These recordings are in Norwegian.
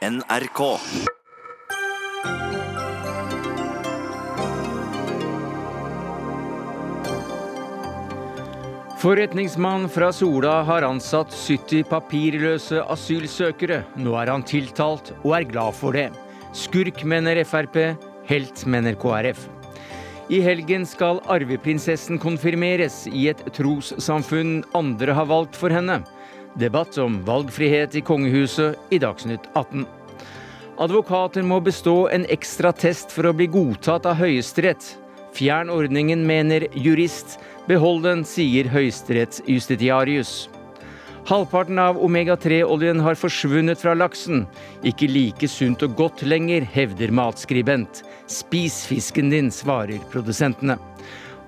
NRK. Forretningsmann fra Sola har ansatt 70 papirløse asylsøkere. Nå er han tiltalt og er glad for det. Skurk, mener Frp. Helt, mener KrF. I helgen skal arveprinsessen konfirmeres i et trossamfunn andre har valgt for henne. Debatt om valgfrihet i kongehuset i Dagsnytt 18. Advokater må bestå en ekstra test for å bli godtatt av Høyesterett. Fjern ordningen, mener jurist. Behold den, sier høyesterettsjustitiarius. Halvparten av omega-3-oljen har forsvunnet fra laksen. Ikke like sunt og godt lenger, hevder matskribent. Spis fisken din, svarer produsentene.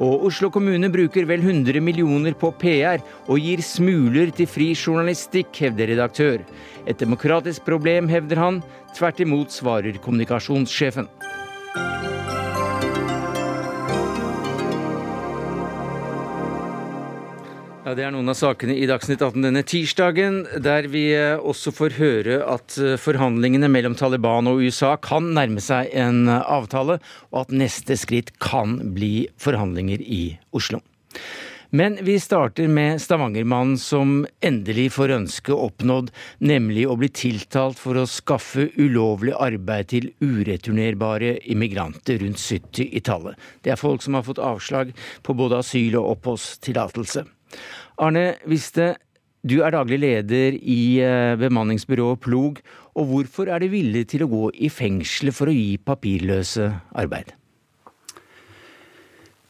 Og Oslo kommune bruker vel 100 millioner på PR og gir smuler til fri journalistikk, hevder redaktør. Et demokratisk problem, hevder han. Tvert imot, svarer kommunikasjonssjefen. Ja, Det er noen av sakene i Dagsnytt 18 denne tirsdagen, der vi eh, også får høre at eh, forhandlingene mellom Taliban og USA kan nærme seg en eh, avtale, og at neste skritt kan bli forhandlinger i Oslo. Men vi starter med Stavangermannen som endelig får ønsket oppnådd, nemlig å bli tiltalt for å skaffe ulovlig arbeid til ureturnerbare immigranter rundt 70 i tallet. Det er folk som har fått avslag på både asyl og oppholdstillatelse. Arne Viste, du er daglig leder i eh, bemanningsbyrået Plog. Og hvorfor er du villig til å gå i fengsel for å gi papirløse arbeid?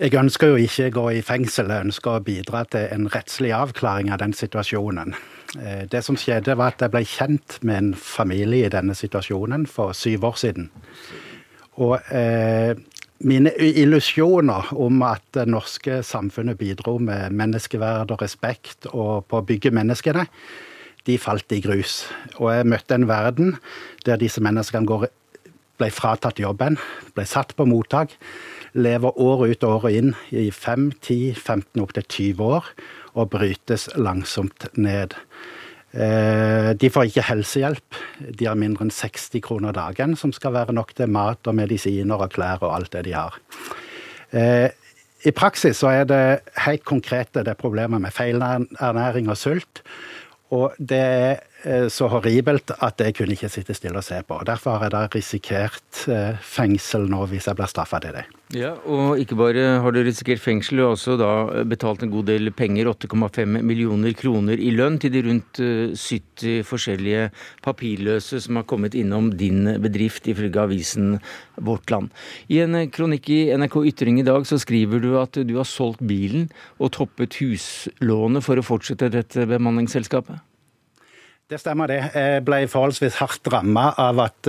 Jeg ønsker jo ikke å gå i fengsel, jeg ønsker å bidra til en rettslig avklaring av den situasjonen. Eh, det som skjedde, var at jeg ble kjent med en familie i denne situasjonen for syv år siden. Og eh, mine illusjoner om at det norske samfunnet bidro med menneskeverd og respekt og på å bygge menneskene, de falt i grus. Og jeg møtte en verden der disse menneskene går, ble fratatt jobben, ble satt på mottak, lever år ut og år inn i 5, 10, 15, opptil 20 år, og brytes langsomt ned. Eh, de får ikke helsehjelp. De har mindre enn 60 kroner dagen, som skal være nok til mat og medisiner og klær og alt det de har. Eh, I praksis så er det helt konkrete det problemet med feilernæring og sult. Og det er så horribelt at jeg kunne ikke sitte stille og se på. Derfor har jeg da risikert fengsel nå hvis jeg blir straffa til det. Ja, og ikke bare har du risikert fengsel, du har også da betalt en god del penger, 8,5 millioner kroner i lønn, til de rundt 70 forskjellige papirløse som har kommet innom din bedrift, ifølge avisen Vårt Land. I en kronikk i NRK Ytring i dag så skriver du at du har solgt bilen og toppet huslånet for å fortsette dette bemanningsselskapet? Det stemmer det. Jeg ble forholdsvis hardt ramma av at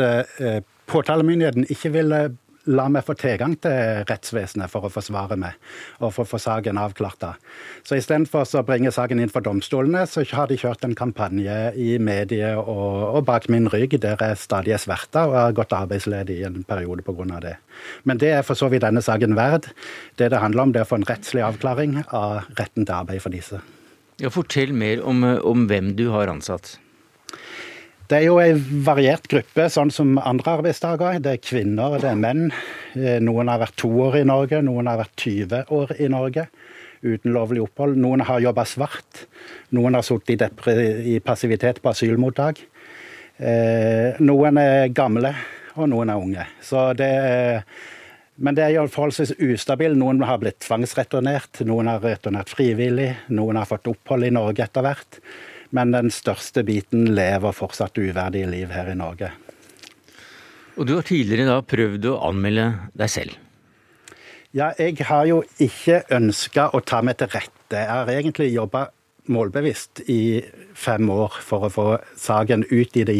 påtalemyndigheten ikke ville la meg få tilgang til rettsvesenet for å forsvare meg og for å få saken avklart. da. Så istedenfor å bringe saken inn for domstolene, så har de kjørt en kampanje i mediet og, og bak min rygg der jeg stadig er sverta og har gått arbeidsledig i en periode pga. det. Men det er for så vidt denne saken verd. Det det handler om, det er å få en rettslig avklaring av retten til arbeid for disse. Ja, Fortell mer om, om hvem du har ansatt. Det er jo en variert gruppe, sånn som andre arbeidstakere. Det er kvinner, det er menn. Noen har vært to år i Norge, noen har vært 20 år i Norge uten lovlig opphold. Noen har jobba svart. Noen har sittet i, passivitet på asylmottak. Noen er gamle, og noen er unge. Så det er men det er jo forholdsvis ustabil. Noen har blitt tvangsreturnert, noen har returnert frivillig, noen har fått opphold i Norge etter hvert men den største biten lever fortsatt uverdige liv her i Norge. Og Du har tidligere da prøvd å anmelde deg selv? Ja, jeg har jo ikke ønska å ta meg til rette. Jeg har egentlig jobba målbevisst i fem år for å få saken ut i det,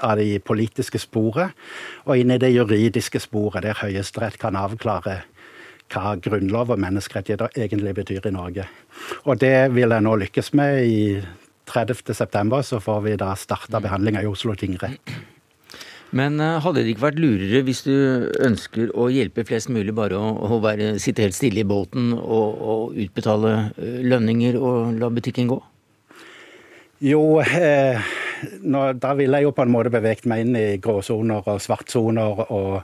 av det politiske sporet og inn i det juridiske sporet, der Høyesterett kan avklare hva grunnlov og menneskerettigheter egentlig betyr i Norge. Og det vil jeg nå lykkes med i 30.9 så får vi da starta behandlinga i Oslo tingrett. Men eh, hadde det ikke vært lurere hvis du ønsker å hjelpe flest mulig, bare å, å være, sitte helt stille i båten og, og, utbetale eh, lønninger og la butikken gå? Jo, eh, nå, da ville jeg jo på en måte beveget meg inn i gråsoner og svartsoner. Og,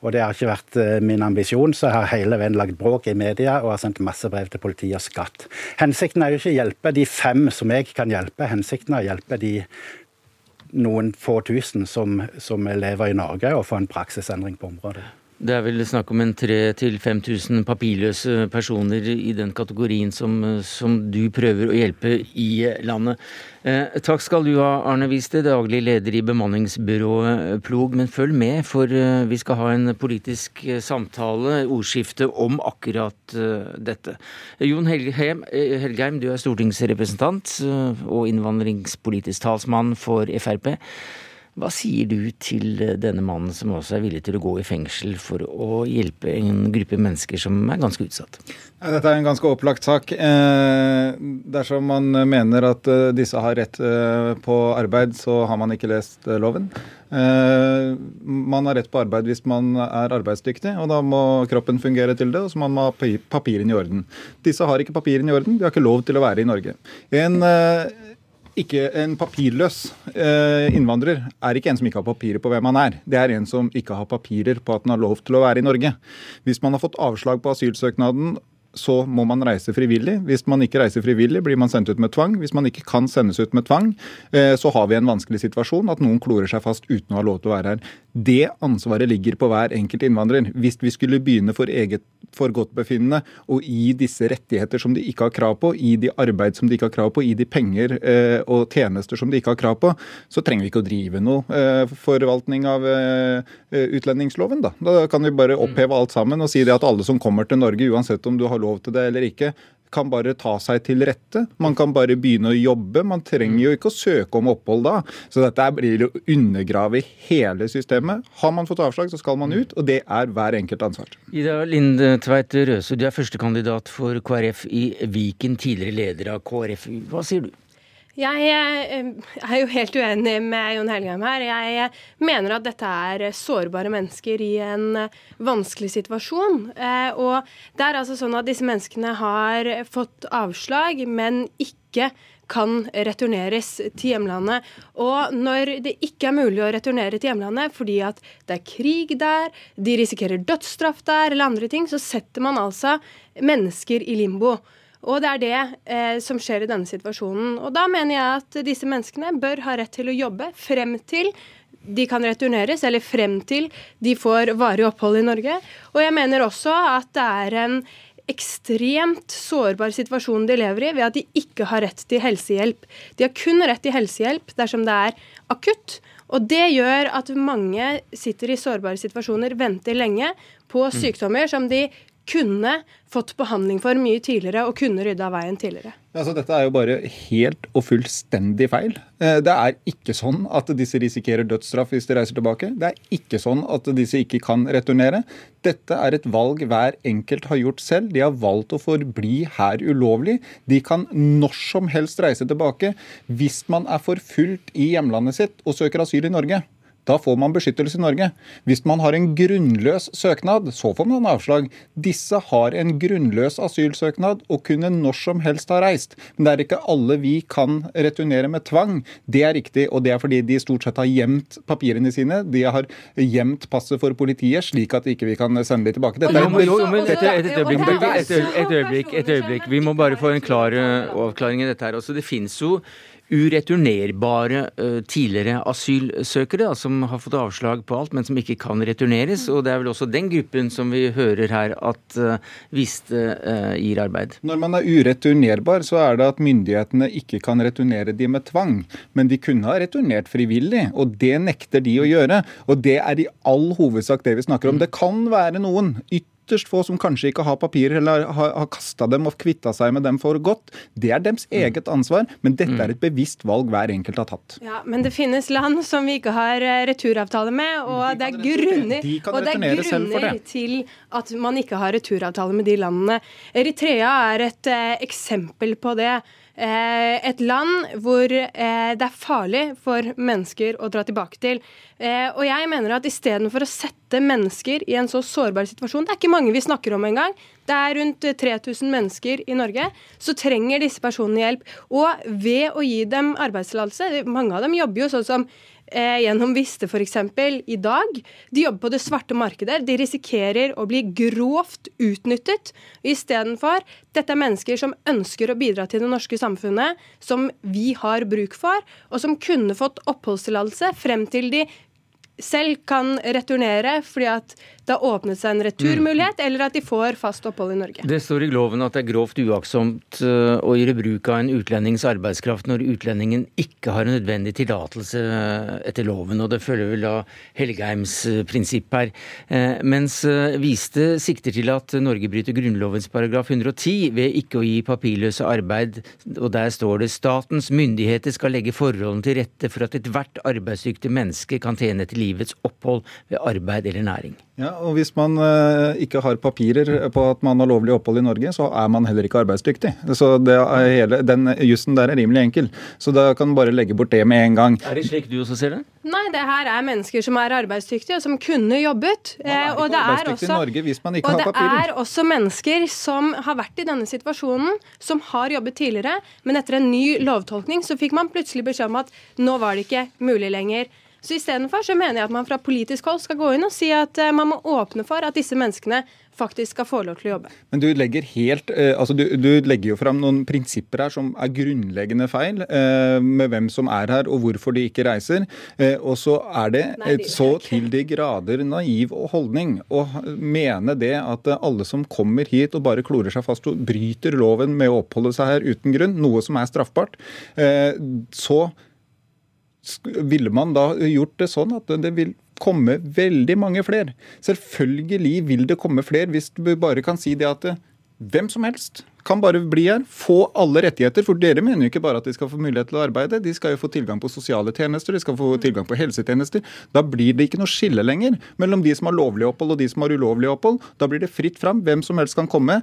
og, det har ikke vært eh, min ambisjon, så jeg har hele veien lagd bråk i media og har sendt masse brev til politi og skatt. Hensikten er jo ikke å hjelpe de fem som jeg kan hjelpe, hensikten er å hjelpe de noen få tusen som, som lever i Norge, og få en praksisendring på området. Det er vel snakk om en 3000-5000 papirløse personer i den kategorien som, som, du prøver å hjelpe i landet. Eh, takk skal du ha, Arne Viste, daglig leder i bemanningsbyrået Plog. Men følg med, for eh, vi skal ha en politisk eh, samtale, ordskifte, om akkurat eh, dette. Jon Helgheim, Helgheim, du er stortingsrepresentant og innvandringspolitisk talsmann for Frp. Hva sier du til eh, denne mannen som også er villig til å gå i fengsel for å hjelpe en gruppe mennesker som er ganske utsatt? Dette er en ganske opplagt sak. Eh, dersom man mener at eh, disse har rett på arbeid, så har man ikke lest loven. Man har rett på arbeid hvis man er arbeidsdyktig, og da må kroppen fungere til det. Og så må man ha papirene i orden. Disse har ikke papirene i orden, de har ikke lov til å være i Norge. En ikke en papirløs eh, innvandrer er ikke en som ikke har papirer på hvem han er. Det er en som ikke har papirer på at han har lov til å være i Norge. Hvis man har fått avslag på asylsøknaden så må man reise frivillig. Hvis man ikke reiser frivillig, blir man sendt ut med tvang. Hvis man ikke kan sendes ut med tvang, eh, så har vi en vanskelig situasjon at noen klorer seg fast uten å ha lov til å være her. Det ansvaret ligger på hver enkelt innvandrer. Hvis vi skulle begynne for eget forgodtbefinnende og gi disse rettigheter som de ikke har krav på, i de arbeid som de ikke har krav på, i de penger eh, og tjenester som de ikke har krav på, så trenger vi ikke å drive noe eh, forvaltning av utlendingsloven. Da. da kan vi bare oppheve alt sammen og si det at alle som kommer til Norge, uansett om du har lov til det eller ikke, kan bare ta seg til rette. Man kan bare begynne å jobbe. Man trenger jo ikke å søke om opphold da. Så dette blir å undergrave hele systemet. Har man fått avslag, så skal man ut, og det er hver enkelt ansvar. Ida Linde Tveit Røse, du er førstekandidat for KrF i Viken, tidligere leder av KrF. Hva sier du? Jeg eh, er jo helt uenig med Jon Helgheim her. Jeg eh, mener at dette er sårbare mennesker i en eh, vanskelig situasjon. Og det er altså sånn at disse menneskene har fått avslag, men ikke kan returneres til hjemlandet. Og når det ikke er mulig å returnere til hjemlandet fordi at det er krig der, de risikerer dødsstraff der eller andre ting, så setter man altså mennesker i limbo. Og det er det eh, som skjer i denne situasjonen. Og da mener jeg at disse menneskene bør ha rett til å jobbe frem til de kan returneres, eller frem til de får varig opphold i Norge. Og jeg mener også at det er en ekstremt sårbar situasjon de lever i ved at de ikke har rett til helsehjelp. De har kun rett til helsehjelp dersom det er akutt. Og det gjør at mange sitter i sårbare situasjoner, venter lenge på mm. sykdommer som de kunne fått behandling for mye tidligere og kunne rydda veien tidligere. Altså, dette er jo bare helt og fullstendig feil. Eh, det er ikke sånn at disse risikerer dødsstraff hvis de reiser tilbake. Det er ikke sånn at disse ikke kan returnere. Dette er et valg hver enkelt har gjort selv. De har valgt å forbli her ulovlig. De kan når som helst reise tilbake hvis man er forfulgt i hjemlandet sitt og søker asyl i Norge. Da får man beskyttelse i Norge. Hvis man har en grunnløs søknad, så får man avslag. Disse har en grunnløs asylsøknad og kunne når som helst ha reist. Men det er ikke alle vi kan returnere med tvang. Det er riktig, og det er fordi de stort sett har gjemt papirene sine. De har gjemt passet for politiet, slik at ikke vi kan sende dem tilbake. Dette er jo, men et, et, øyeblikk, et, øyeblikk, Vi må bare få en klar avklaring i dette her. også. det finnes jo ureturnerbare uh, tidligere asylsøkere da, som har fått avslag på alt, men som ikke kan returneres. Og det er vel også den gruppen som vi hører her at uh, Viste gir arbeid. Når man er ureturnerbar, så er det at myndighetene ikke kan returnere de med tvang. Men de kunne ha returnert frivillig, og det nekter de å gjøre. Og det er i all hovedsak det vi snakker om. Det kan være noen ytterligere ytterst få som kanskje ikke har papirer eller har, har kasta dem og kvitta seg med dem for godt. Det er deres mm. eget ansvar, men dette er mm. et bevisst valg hver enkelt har tatt. Ja, Men det finnes land som vi ikke har eh, returavtale med, og det er grunner, og det er grunner til at man ikke har returavtale med de landene. Eritrea er et eh, eksempel på det. Eh, et land hvor eh, det er farlig for mennesker å dra tilbake til. Eh, og jeg mener at istedenfor å sette mennesker i en så sårbar situasjon Det er ikke mange vi snakker om engang. Det er rundt 3000 mennesker i Norge. Så trenger disse personene hjelp. Og ved å gi dem arbeidstillatelse Mange av dem jobber jo sånn som eh, gjennom Viste f.eks. i dag. De jobber på det svarte markedet. De risikerer å bli grovt utnyttet. Istedenfor dette er mennesker som ønsker å bidra til det norske samfunnet, som vi har bruk for, og som kunne fått oppholdstillatelse frem til de selv kan returnere fordi at det har åpnet seg en returmulighet, mm. eller at de får fast opphold i Norge. Det står i loven at det er grovt uaktsomt eh, å gjøre bruk av en utlendings arbeidskraft når utlendingen ikke har en nødvendig tillatelse eh, etter loven, og det følger vel da Helgheims eh, prinsipp her. Mens Viste sikter til at Norge bryter Grunnlovens paragraf 110 ved ikke å gi papirløse arbeid, og der står det statens myndigheter skal legge forholdene til rette for at ethvert arbeidsdyktig menneske kan tjene til livets opphold ved arbeid eller næring. Ja, og Hvis man uh, ikke har papirer på at man har lovlig opphold i Norge, så er man heller ikke arbeidsdyktig. Så hele, Den jussen der er rimelig enkel. Så da kan man bare legge bort det med en gang. Er det slik du også ser det? Nei, det her er mennesker som er arbeidsdyktige, og som kunne jobbet. Man er eh, ikke og det arbeidsdyktig er også, i Norge hvis man ikke har papirer. Og det er også mennesker som har vært i denne situasjonen, som har jobbet tidligere, men etter en ny lovtolkning så fikk man plutselig beskjed om at nå var det ikke mulig lenger. Så istedenfor så mener jeg at man fra politisk hold skal gå inn og si at eh, man må åpne for at disse menneskene faktisk skal få lov til å jobbe. Men du legger helt, eh, altså du, du, legger jo fram noen prinsipper her som er grunnleggende feil, eh, med hvem som er her og hvorfor de ikke reiser. Og så er det et så til de grader naiv holdning å mene det at alle som kommer hit og bare klorer seg fast og bryter loven med å oppholde seg her uten grunn, noe som er straffbart, så ville man da gjort det sånn at det vil komme veldig mange flere? Selvfølgelig vil det komme flere hvis du bare kan si det at hvem som helst kan bare bli her, få alle rettigheter. For dere mener jo ikke bare at de skal få mulighet til å arbeide, de skal jo få tilgang på sosiale tjenester, de skal få tilgang på helsetjenester. Da blir det ikke noe skille lenger mellom de som har lovlig opphold og de som har ulovlig opphold. Da blir det fritt fram. Hvem som helst kan komme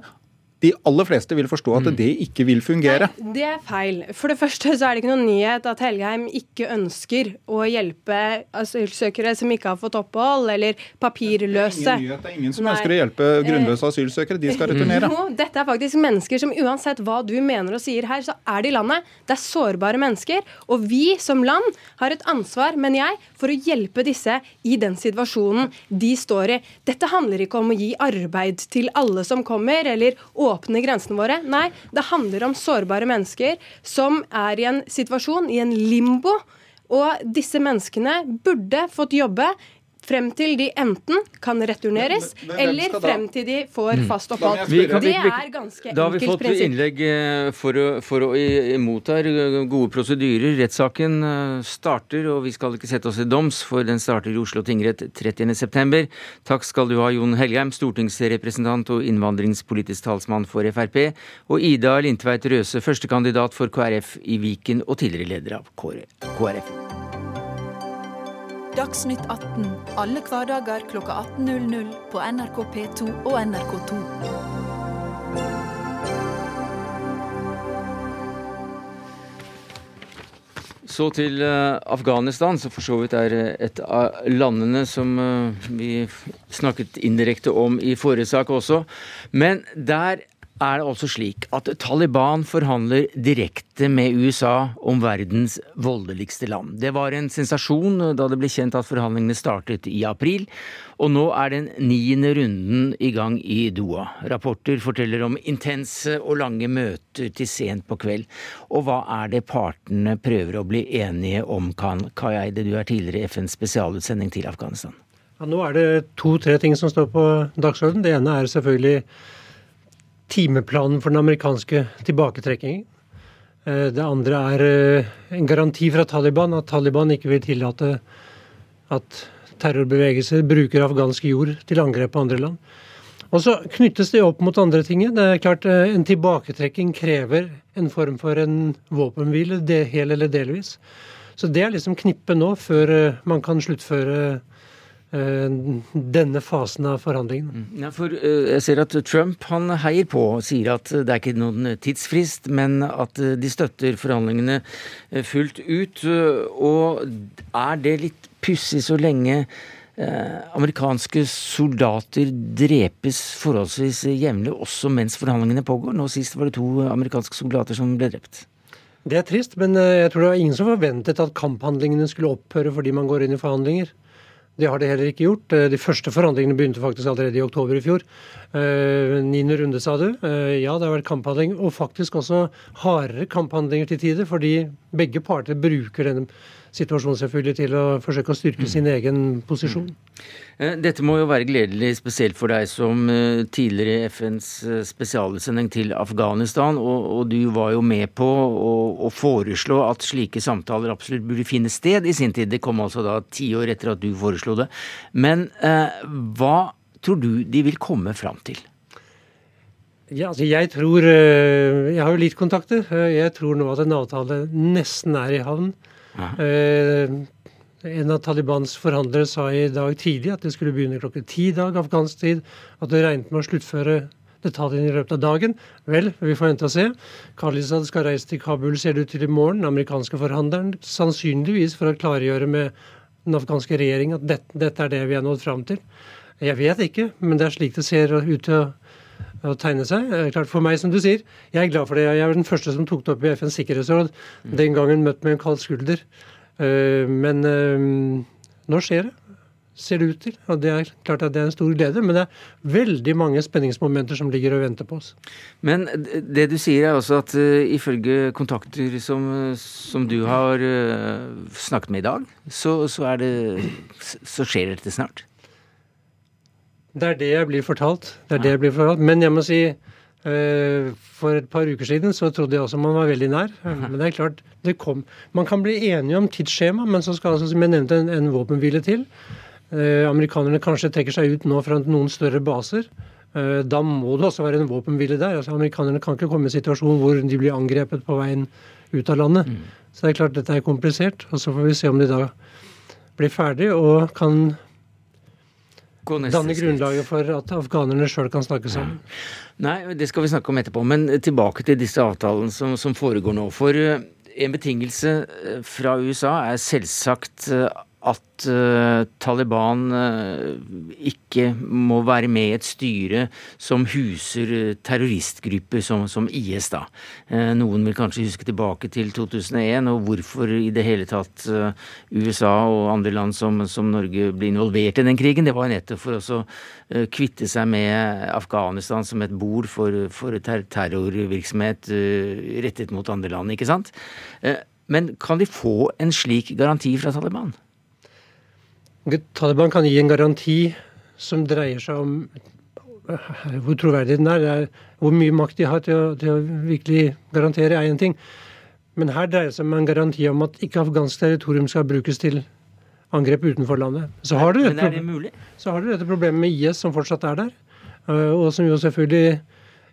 de aller fleste vil forstå at mm. det ikke vil fungere. Nei, det er feil. For det første så er det ikke noen nyhet at Helgheim ikke ønsker å hjelpe asylsøkere som ikke har fått opphold, eller papirløse. Det er ingen nyhet. Det er ingen som Nei. ønsker å hjelpe grunnløse asylsøkere. De skal returnere. Jo, dette er faktisk mennesker som uansett hva du mener og sier her, så er det i landet. Det er sårbare mennesker. Og vi som land har et ansvar, mener jeg, for å hjelpe disse i den situasjonen de står i. Dette handler ikke om å gi arbeid til alle som kommer, eller åpne åpne grensene våre. Nei, det handler om sårbare mennesker som er i en situasjon, i en limbo. Og disse menneskene burde fått jobbe frem til de enten kan returneres, men, men, eller frem til de får mm. fast opphold. Det er ganske enkelt prinsipp. Da har vi fått prinsipp. innlegg eh, for å, for å imot her. Gode prosedyrer. Rettssaken eh, starter, og vi skal ikke sette oss i doms, for den starter i Oslo tingrett 30.9. Takk skal du ha, Jon Helgheim, stortingsrepresentant og innvandringspolitisk talsmann for Frp, og Ida Lindtveit Røse, førstekandidat for KrF i Viken og tidligere leder av KrF. Dagsnytt 18 alle hverdager klokka 18.00 på NRK P2 og NRK2. Så til uh, Afghanistan, som for så vidt er eh, et av landene som uh, vi snakket indirekte om i forrige sak også. Men der er det altså slik at Taliban forhandler direkte med USA om verdens voldeligste land. Det var en sensasjon da det ble kjent at forhandlingene startet i april, og nå er den niende runden i gang i Doha. Rapporter forteller om intense og lange møter til sent på kveld. Og hva er det partene prøver å bli enige om, kan Kayeide, du er tidligere FNs spesialutsending til Afghanistan? Ja, nå er det to-tre ting som står på dagsordenen. Det ene er selvfølgelig timeplanen for den amerikanske tilbaketrekkingen. Eh, det andre er eh, en garanti fra Taliban at Taliban ikke vil tillate at terrorbevegelser bruker afghansk jord til angrep på andre land. Og så knyttes det opp mot andre ting. Det er klart eh, En tilbaketrekking krever en form for en våpenhvile, hel eller delvis. Så det er liksom knippet nå, før man kan sluttføre denne fasen av forhandlingene. Mm. Ja, for Jeg ser at Trump han heier på og sier at det er ikke noen tidsfrist, men at de støtter forhandlingene fullt ut. Og er det litt pussig så lenge Eh, amerikanske soldater drepes forholdsvis jevnlig, også mens forhandlingene pågår. Nå sist var det to amerikanske soldater som ble drept. Det er trist, men eh, jeg tror det var ingen som forventet at kamphandlingene skulle opphøre fordi man går inn i forhandlinger. Det har det heller ikke gjort. Eh, de første forhandlingene begynte faktisk allerede i oktober i fjor. Niende runde, sa du. Ja, det har vært kamphandling, og faktisk også hardere kamphandlinger til tider, fordi begge parter bruker denne situasjon selvfølgelig til å forsøke å styrke sin egen posisjon. Eh, dette må jo være gledelig, spesielt for deg som eh, tidligere FNs eh, spesialutsending til Afghanistan. Og, og, du var jo med på å, å, foreslå at slike samtaler absolutt burde finne sted i sin tid. Det kom altså da ti år etter at du foreslo det. Men eh, hva tror du de vil komme fram til? Ja, altså jeg tror Jeg har jo litt kontakter. Jeg tror nå at en avtale nesten er i havn. Eh, en av Talibans forhandlere sa i dag tidlig at det skulle begynne klokken ti dag afghansk tid. At det regnet med å sluttføre detaljene i løpet av dagen. Vel, vi får vente og se. Khalizad skal reise til Kabul, ser det ut til i morgen. Den amerikanske forhandleren. Sannsynligvis for å klargjøre med den afghanske regjering at dette, dette er det vi har nådd fram til. Jeg vet ikke, men det er slik det ser ut til å tegne seg. Klart For meg, som du sier, jeg er glad for det. Jeg er den første som tok det opp i FNs sikkerhetsråd. Den gangen møtt med en kald skulder. Eh, men eh, nå skjer det. Ser det ut til. Og det er klart at det er en stor glede. Men det er veldig mange spenningsmomenter som ligger og venter på oss. Men det du sier er også at uh, ifølge kontakter som, som, du har snakket med i dag, så, så, det, så skjer dette snart? Det er det jeg blir fortalt. Det er det jeg blir fortalt. Men jeg må si uh, for et par uker siden så trodde jeg også man var veldig nær. Men det er klart, det kom. Man kan bli enige om tidsskjema, men så skal altså, som jeg nevnte, en, en våpenhvile til. Uh, amerikanerne kanskje trekker seg ut nå fra noen større baser. Uh, da må det også være en våpenhvile der. Altså, amerikanerne kan ikke komme i en situasjon hvor de blir angrepet på veien ut av landet. Mm. Så det er klart dette er komplisert. Og så får vi se om de da blir ferdig og kan danne grunnlaget for at afghanerne sjøl kan snakke sammen. Nei, det skal vi snakke om etterpå. Men tilbake til disse avtalene som, som foregår nå. For eh, en betingelse eh, fra USA er selvsagt eh, at uh, Taliban uh, ikke må være med i et styre som huser uh, terroristgrupper som, som, IS, da. noen vil kanskje huske tilbake til 2001 og hvorfor i det hele tatt USA og andre land som, som, Norge ble involvert i den krigen. Det var nettopp for å kvitte seg med Afghanistan som et bord for, for ter terrorvirksomhet rettet mot andre land, ikke sant? men kan de få en slik garanti fra Taliban? Taliban kan gi en garanti som dreier seg om hvor hvor den er. er hvor mye makt de har til å, til å virkelig garantere, er én ting. Men her dreier det seg om en garanti om at ikke afghansk territorium skal brukes til angrep utenfor landet. Så har, du dette, det så har du dette problemet med IS, som fortsatt er der. Eh, og som jo selvfølgelig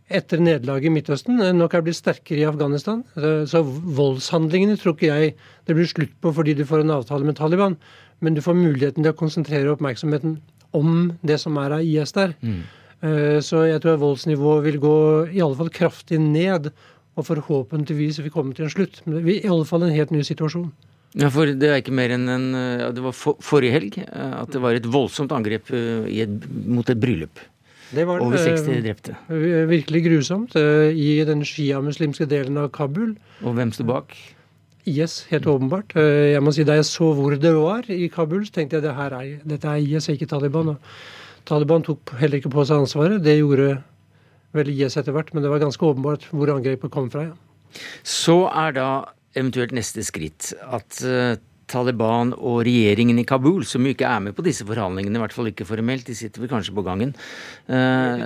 etter nederlaget i Midtøsten eh, nok er blitt sterkere i Afghanistan. Så voldshandlingene tror ikke jeg det blir slutt på fordi du får en avtale med Taliban men du får muligheten til å konsentrere oppmerksomheten om det som er av IS der. Mm. Eh, så jeg tror voldsnivået vil gå i alle fall kraftig ned, og forhåpentligvis vil vi komme til en slutt. Men det er i alle fall en helt ny situasjon. Ja, for Det er ikke mer enn en, ja, det var for, forrige helg eh, at det var et voldsomt angrep eh, et, mot et bryllup. Det var Over 60 drepte. Virkelig grusomt i den sjiamuslimske delen av Kabul. Og hvem sto bak? IS, helt åpenbart. Eh, jeg må si Da jeg så hvor det var i Kabul, så tenkte jeg det her er, dette er IS, ikke Taliban. Og Taliban tok heller ikke på seg ansvaret. Det gjorde vel IS etter hvert, men det var ganske åpenbart hvor angrepet kom fra. ja. Så er da eventuelt neste skritt at uh, Taliban og regjeringen i Kabul, som jo ikke er med på disse forhandlingene, i hvert fall ikke formelt, de sitter vel kanskje på gangen, uh,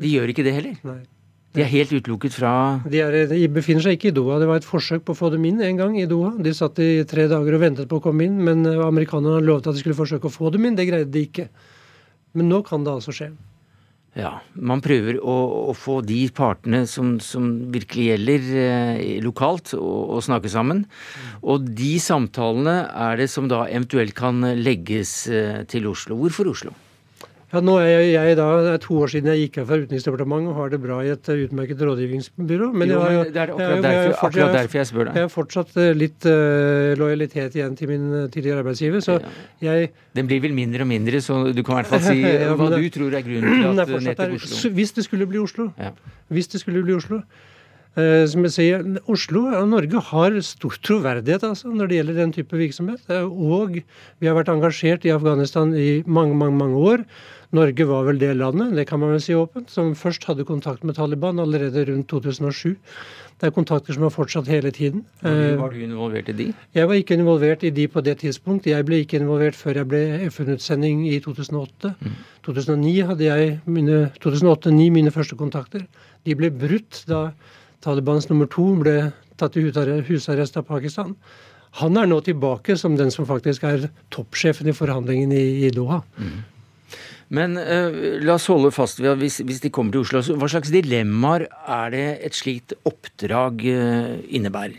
de gjør ikke det heller? Nei. De er helt utelukket fra de, er, de, befinner seg ikke i Doha. Det var et forsøk på å få dem inn en gang i Doha. De satt i tre dager og ventet på å komme inn, men eh, amerikanerne lovte at de skulle forsøke å få dem inn. Det greide de ikke. Men nå kan det altså skje. Ja, Man prøver å, å få de partene som, som virkelig gjelder eh, lokalt, å, å, snakke sammen. Og de samtalene er det som da eventuelt kan legges eh, til Oslo. Hvorfor Oslo? Ja, nå er jeg, jeg da, Det er to år siden jeg gikk av fra Utenriksdepartementet og har det bra i et eh, utmerket rådgivningsbyrå. Men, jo, men det er akkurat, jeg, derfor, jeg, akkurat derfor jeg spør deg. Jeg har fortsatt eh, litt uh, lojalitet igjen til min tidligere arbeidsgiver, så jeg Den blir vel mindre og mindre, så du kan i hvert fall si ja, hva du tror er grunnen til at nettopp Oslo Hvis det skulle bli Oslo. Ja. Hvis det skulle bli Oslo. Uh, som jeg sier, Oslo og Norge har stor troverdighet altså, når det gjelder den type virksomhet. Og vi har vært engasjert i Afghanistan i mange, mange, mange år. Norge var vel det landet, det kan man vel si åpent, som først hadde kontakt med Taliban allerede rundt 2007. Det er kontakter som har fortsatt hele tiden. Var du involvert i de? Jeg var ikke involvert i de på det tidspunkt. Jeg ble ikke involvert før jeg ble FN-utsending i 2008. Mm. 2009 hadde jeg mine 2008-2009 mine første kontakter. De ble brutt da Talibans nummer to ble tatt i husarrest av Pakistan. Han er nå tilbake som den som faktisk er toppsjefen i forhandlingene i, i Doha. Mm. Men uh, la oss holde fast ved at hvis, hvis, de kommer til Oslo, hva slags dilemmaer er det et slikt oppdrag uh, innebærer?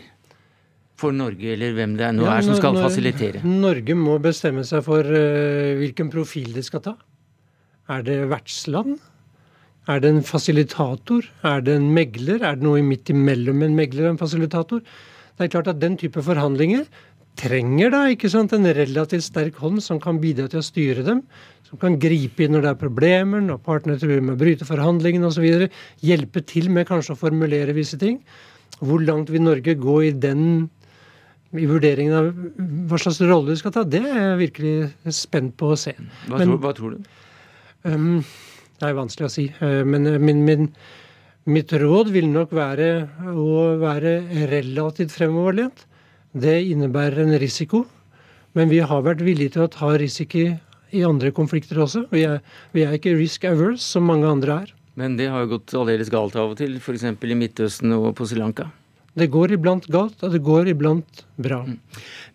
For Norge, eller hvem det er nå ja, er som skal når, fasilitere? Norge må bestemme seg for uh, hvilken profil de skal ta. Er det vertsland? Er det en fasilitator? Er det en megler? Er det noe midt imellom en megler og en fasilitator? Det er klart at Den type forhandlinger trenger da ikke sant, en relativt sterk hånd som kan bidra til å styre dem som kan gripe inn når det er problemer, når partene truer med å bryte forhandlingene osv. Hjelpe til med kanskje å formulere visse ting. Hvor langt vil Norge gå i den i vurderingen av hva slags rolle vi skal ta, det er jeg virkelig spent på å se. Hva, men, tror, hva tror, du? Um, det er vanskelig å si. Uh, men min, min, mitt råd vil nok være å være relativt fremoverlent. Det innebærer en risiko. Men vi har vært villige til å ta risiko i andre konflikter også. Vi er, vi er ikke risk averse, som mange andre er. Men det har jo gått aldeles galt av og til, f.eks. i Midtøsten og på Sri Lanka? Det går iblant galt, og det går iblant bra. Mm.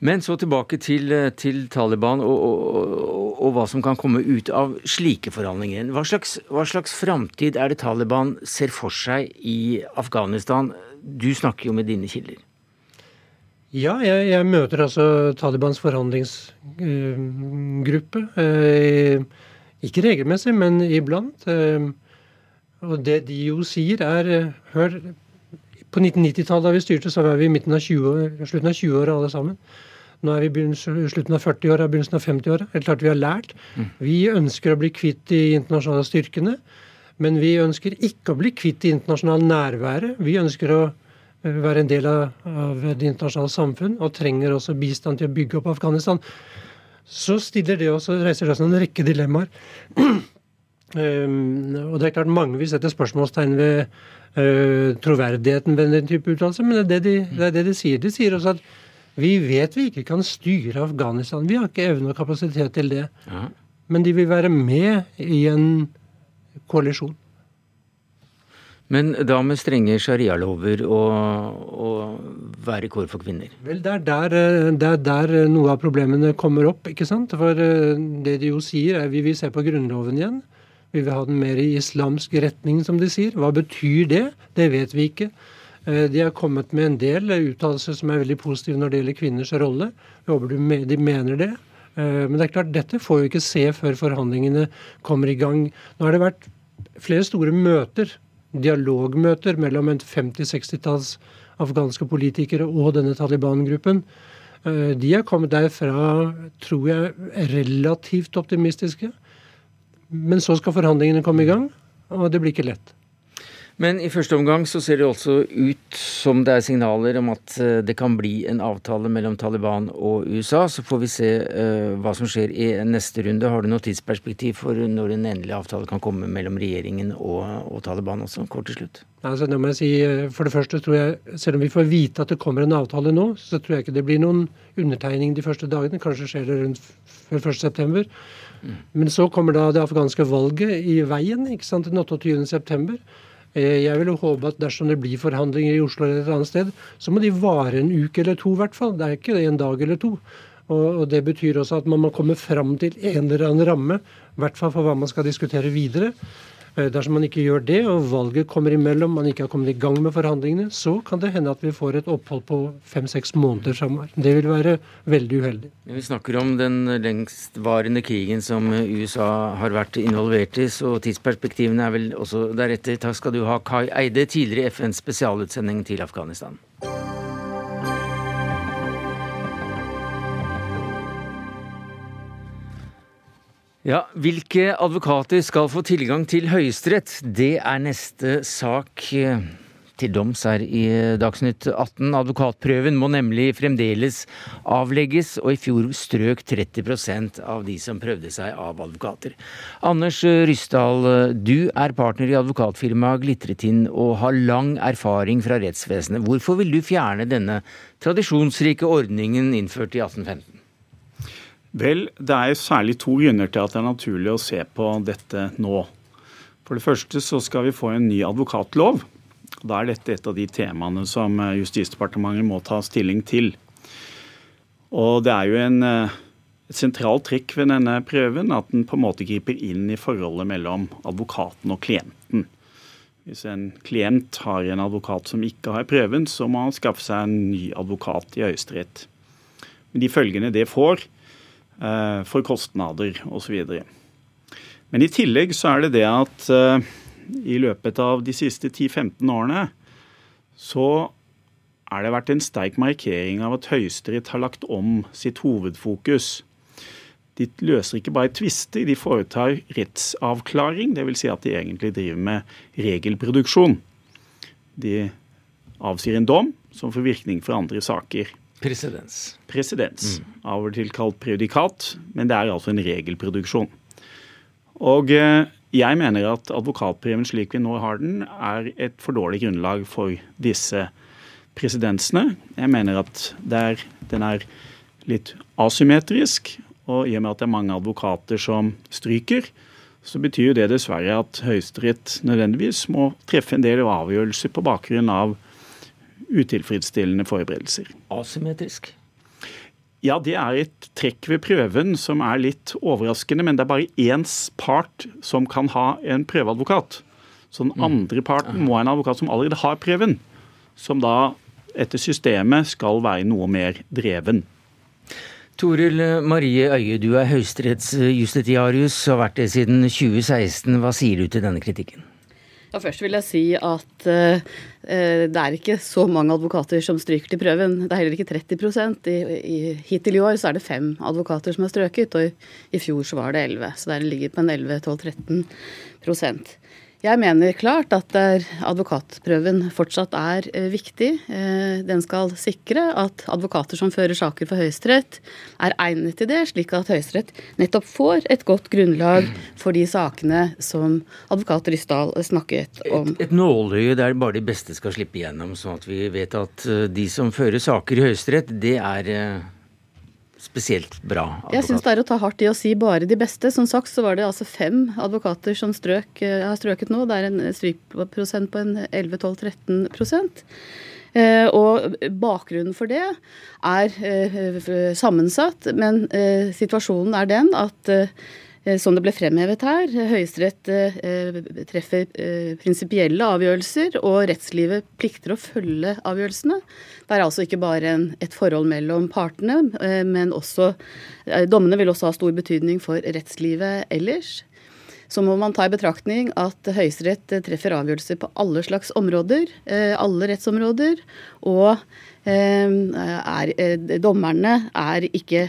Men så tilbake til, til Taliban og, og, og, og, hva som kan komme ut av slike forhandlinger. Hva slags, hva slags framtid er det Taliban ser for seg i Afghanistan? Du snakker jo med dine kilder. Ja, jeg, jeg, møter altså Talibans forhandlingsgruppe. Eh, ikke regelmessig, men iblant. Uh, og det de jo sier, er eh, Hør, på 1990-tallet da vi styrte, så var vi i midten av 20, slutten av 20-åra alle sammen. Nå er vi i slutten av 40-åra, begynnelsen av 50-åra. Det er klart vi har lært. Mm. Vi ønsker å bli kvitt de internasjonale styrkene. Men vi ønsker ikke å bli kvitt det internasjonale nærværet. Vi ønsker å være en del av, av det internasjonale samfunn og trenger også bistand til å bygge opp Afghanistan, så stiller det også, reiser det også en rekke dilemmaer. Um, og det er klart Mange vil sette spørsmålstegn ved uh, troverdigheten ved den type uttalelser, men det er det, de, det er det, de, sier. De sier også at vi vet vi ikke kan styre Afghanistan. Vi har ikke evne og kapasitet til det. Ja. Men de vil være med i en koalisjon. Men da med strenge sharialover og, og være kår for kvinner? Vel, det er, der, eh, det er, der, noe av problemene kommer opp. ikke sant? For eh, det de jo sier, er vi vil se på Grunnloven igjen. Vi vil ha den mer i islamsk retning, som de sier. Hva betyr det? Det vet vi ikke. Eh, de har kommet med en del uttalelser som er veldig positive når det gjelder kvinners rolle. Jeg håper de mener det. Men det er klart, dette får vi ikke se før forhandlingene kommer i gang. Nå har det vært flere store møter dialogmøter mellom en 50-60-talls afghanske politikere og denne Taliban-gruppen. Eh, de er kommet derfra, tror jeg, relativt optimistiske. Men så skal forhandlingene komme i gang, og det blir ikke lett. Men i første omgang så ser det også ut som det er signaler om at eh, det kan bli en avtale mellom Taliban og USA. Så får vi se uh, hva som skjer i neste runde. Har du noe tidsperspektiv for når en endelig avtale kan komme mellom regjeringen og, og Taliban også, kort til slutt? Altså, det må jeg si, eh, for det første tror jeg, Selv om vi får vite at det kommer en avtale nå, så tror jeg ikke det blir noen undertegning de første dagene. Kanskje skjer det rundt før 1.9. Mm. Men så kommer da det afghanske valget i veien ikke sant, den 28.9. Eh, jeg vil jo håpe at dersom det blir forhandlinger i Oslo eller et annet sted, så må de vare en uke eller to, i hvert fall. Det er ikke en dag eller to. Og, Det betyr også at man må komme fram til en eller annen ramme, i hvert fall for hva man skal diskutere videre. Eh, dersom man ikke gjør det, og valget kommer imellom, man ikke har kommet i gang med forhandlingene, så kan det hende at vi får et opphold på fem-seks måneder framover. Det vil være veldig uheldig. Vi snakker om den lengstvarende krigen som USA har vært involvert i, så tidsperspektivene er vel også deretter. Takk skal du ha, Kai Eide, tidligere FNs spesialutsending til Afghanistan. Ja, Hvilke advokater skal få tilgang til Høyesterett? Det er neste sak eh, til doms her i Dagsnytt 18. Advokatprøven må nemlig fremdeles avlegges, og i fjor strøk 30% av de som prøvde seg av advokater. Anders Ryssdal, du er partner i advokatfirmaet Glitretin og har lang erfaring fra rettsvesenet. Hvorfor vil du fjerne denne tradisjonsrike ordningen innført i 1815? Vel, det er særlig to grunner til at det er naturlig å se på dette nå. For det første så skal vi få en ny advokatlov. Da er dette et av de temaene som Justisdepartementet må ta stilling til. Og det er jo en, eh, et sentralt trekk ved denne prøven at den på en måte griper inn i forholdet mellom advokaten og klienten. Hvis en klient har en advokat som ikke har prøven, så må han skaffe seg en ny advokat i Høyesterett. Men de følgene det får, Eh, for kostnader osv. Men i tillegg så er det det at eh, i løpet av de siste 10-15 årene så er det vært en sterk markering av at Høyesterett har lagt om sitt hovedfokus. De løser ikke bare tvister, de foretar rettsavklaring. Dvs. Si at de egentlig driver med regelproduksjon. De avsier en dom som får virkning for andre saker. Presedens. Presedens. Mm. Av og til kalt prejudikat, men det er altså en regelproduksjon. Og eh, jeg mener at advokatpremien slik vi nå har den, er et for dårlig grunnlag for disse presedensene. Jeg mener at er, den er litt asymmetrisk, og i og med at det er mange advokater som stryker, så betyr jo det dessverre at Høyesterett nødvendigvis må treffe en del avgjørelser på bakgrunn av utilfredsstillende forberedelser. Asymmetrisk? Ja, det er et trekk ved prøven som er litt overraskende. Men det er bare én part som kan ha en prøveadvokat. Så den mm. andre parten må ha en advokat som allerede har prøven. Som da etter systemet skal være noe mer dreven. Toril Marie Øie, du er høyesterettsjustitiarius og har vært det siden 2016. Hva sier du til denne kritikken? Ja, først vil jeg si at uh, det er ikke så mange advokater som stryker til prøven. Det er heller ikke 30 I, i, Hittil i år så er det fem advokater som har strøket, og i, i fjor så var det 11. Så det ligger på en 11-12-13 jeg mener klart at advokatprøven fortsatt er eh, viktig. Eh, den skal sikre at advokater som fører saker for Høyesterett, er egnet til det, slik at Høyesterett nettopp får et godt grunnlag for de sakene som advokat Ryssdal snakket om. Et, et nåløye der bare de beste skal slippe igjennom, sånn at vi vet at eh, de som fører saker i Høyesterett, det er spesielt bra advokat? Jeg syns det er å ta hardt i å si bare de beste. Som sagt så var det altså fem advokater som strøk, eh, har strøket nå. Det er en strykprosent på en 11-12-13 eh, og bakgrunnen for det er eh, sammensatt, men situasjonen er den at som det ble fremhevet her, Høyesterett treffer prinsipielle avgjørelser, og rettslivet plikter å følge avgjørelsene. Det er altså ikke bare et forhold mellom partene, eh, men også eh, Dommene vil også ha stor betydning for rettslivet ellers. Så må man ta i betraktning at Høyesterett eh, treffer avgjørelser på alle slags områder, alle rettsområder. Og er, dommerne er ikke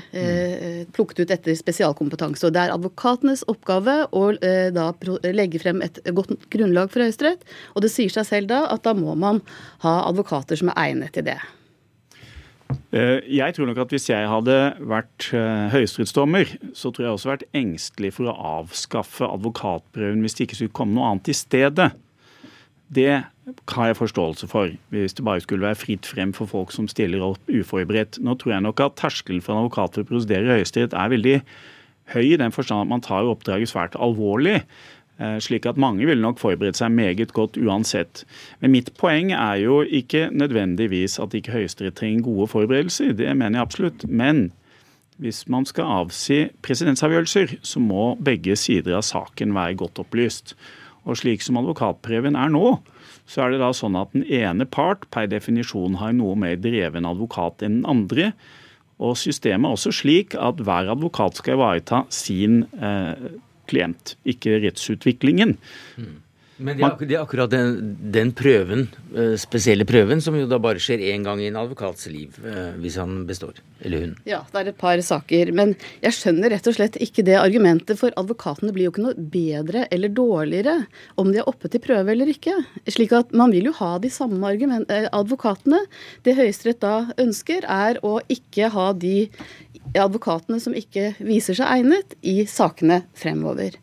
plukket ut etter spesialkompetanse. Og det er advokatenes oppgave å da legge frem et godt grunnlag for Høyesterett. Og det sier seg selv da at da må man ha advokater som er egnet til det. Eh, jeg tror nok at hvis jeg hadde vært eh, høyesterettsdommer, så tror jeg også vært engstelig for å avskaffe advokatprøven hvis det ikke skulle komme noe annet i stedet. Det har jeg forståelse for, hvis det bare skulle være fritt frem for folk som stiller opp uforberedt. Nå tror jeg nok at terskelen for en advokat for å prosedere i Høyesterett er veldig høy, i den forstand at man tar oppdraget svært alvorlig. Eh, slik at mange ville nok forberedt seg meget godt uansett. Men mitt poeng er jo ikke nødvendigvis at ikke Høyesterett trenger gode forberedelser. Det mener jeg absolutt. Men hvis man skal avsi presidensavgjørelser, så må begge sider av saken være godt opplyst. Og slik som advokatprøven er nå, så er det da sånn at den ene part per definisjon har noe mer dreven advokat enn den andre. Og systemet er også slik at hver advokat skal ivareta sin eh, klient, ikke rettsutviklingen. Mm. Men det er, det er akkurat den, den, prøven, eh, spesielle prøven, som jo da bare skjer én gang i en advokats liv, eh, hvis han består. Eller hun. Ja, det er et par saker. Men jeg skjønner rett og slett ikke det argumentet, for advokatene blir jo ikke noe bedre eller dårligere om de er oppe til prøve eller ikke. Slik at man vil jo ha de samme eh, advokatene. Det Høyesterett da ønsker, er å ikke ha de advokatene som ikke viser seg egnet, i sakene fremover.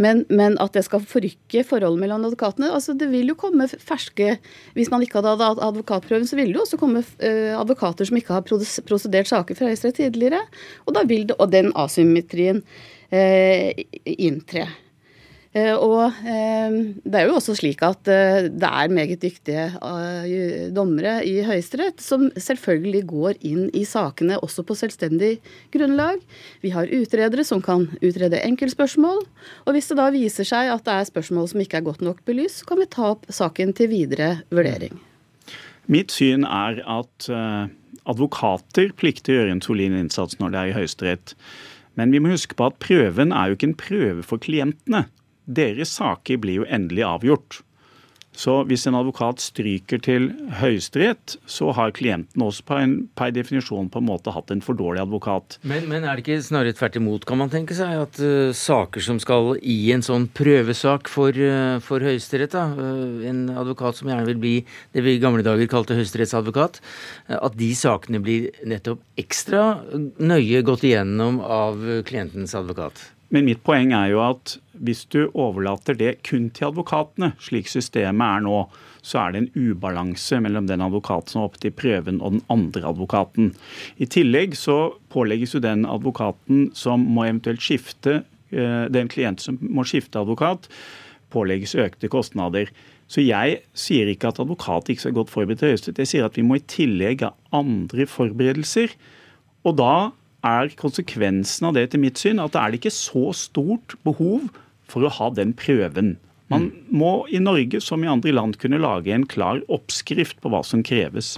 Men, men, at det skal forrykke forholdet mellom advokatene altså Det vil jo komme ferske Hvis man ikke hadde hatt advokatprøven, så ville det jo også komme uh, advokater som ikke har prosedert saker fra Høyesterett tidligere. Og da vil det, og den asymmetrien eh, inntre. Eh, og eh, det er jo også slik at eh, det er meget dyktige dommere i Høyesterett som selvfølgelig går inn i sakene også på selvstendig grunnlag. Vi har utredere som kan utrede enkeltspørsmål. Og hvis det da viser seg at det er spørsmål som ikke er godt nok belyst, kan vi ta opp saken til videre vurdering. Mitt syn er at advokater plikter å gjøre en solid innsats når det er i Høyesterett. Men vi må huske på at prøven er jo ikke en prøve for klientene deres saker blir jo endelig avgjort. Så hvis en advokat stryker til Høyesterett, så har klienten også per, en, per, definisjon på en måte hatt en for dårlig advokat. Men, men er det ikke snarere tvert imot, kan man tenke seg, at uh, saker som skal i en sånn prøvesak for, uh, for Høyesterett, uh, en advokat som gjerne vil bli det vi i gamle dager kalte høyesterettsadvokat, at de sakene blir nettopp ekstra nøye gått igjennom av klientens advokat? Men mitt poeng er jo at hvis du overlater det kun til advokatene, slik systemet er nå, så er det en ubalanse mellom den advokaten som er oppe til prøven og den andre advokaten. I tillegg så pålegges jo den advokaten som må eventuelt skifte, eh, den klient som må skifte advokat, pålegges økte kostnader. Så jeg sier ikke at advokat ikke skal godt forberedt til Høyesterett. Jeg sier at vi må i tillegg ha andre forberedelser. Og da er konsekvensen av det etter mitt syn at det er ikke så stort behov for å ha den prøven. Man mm. må i Norge som i andre land kunne lage en klar oppskrift på hva som kreves.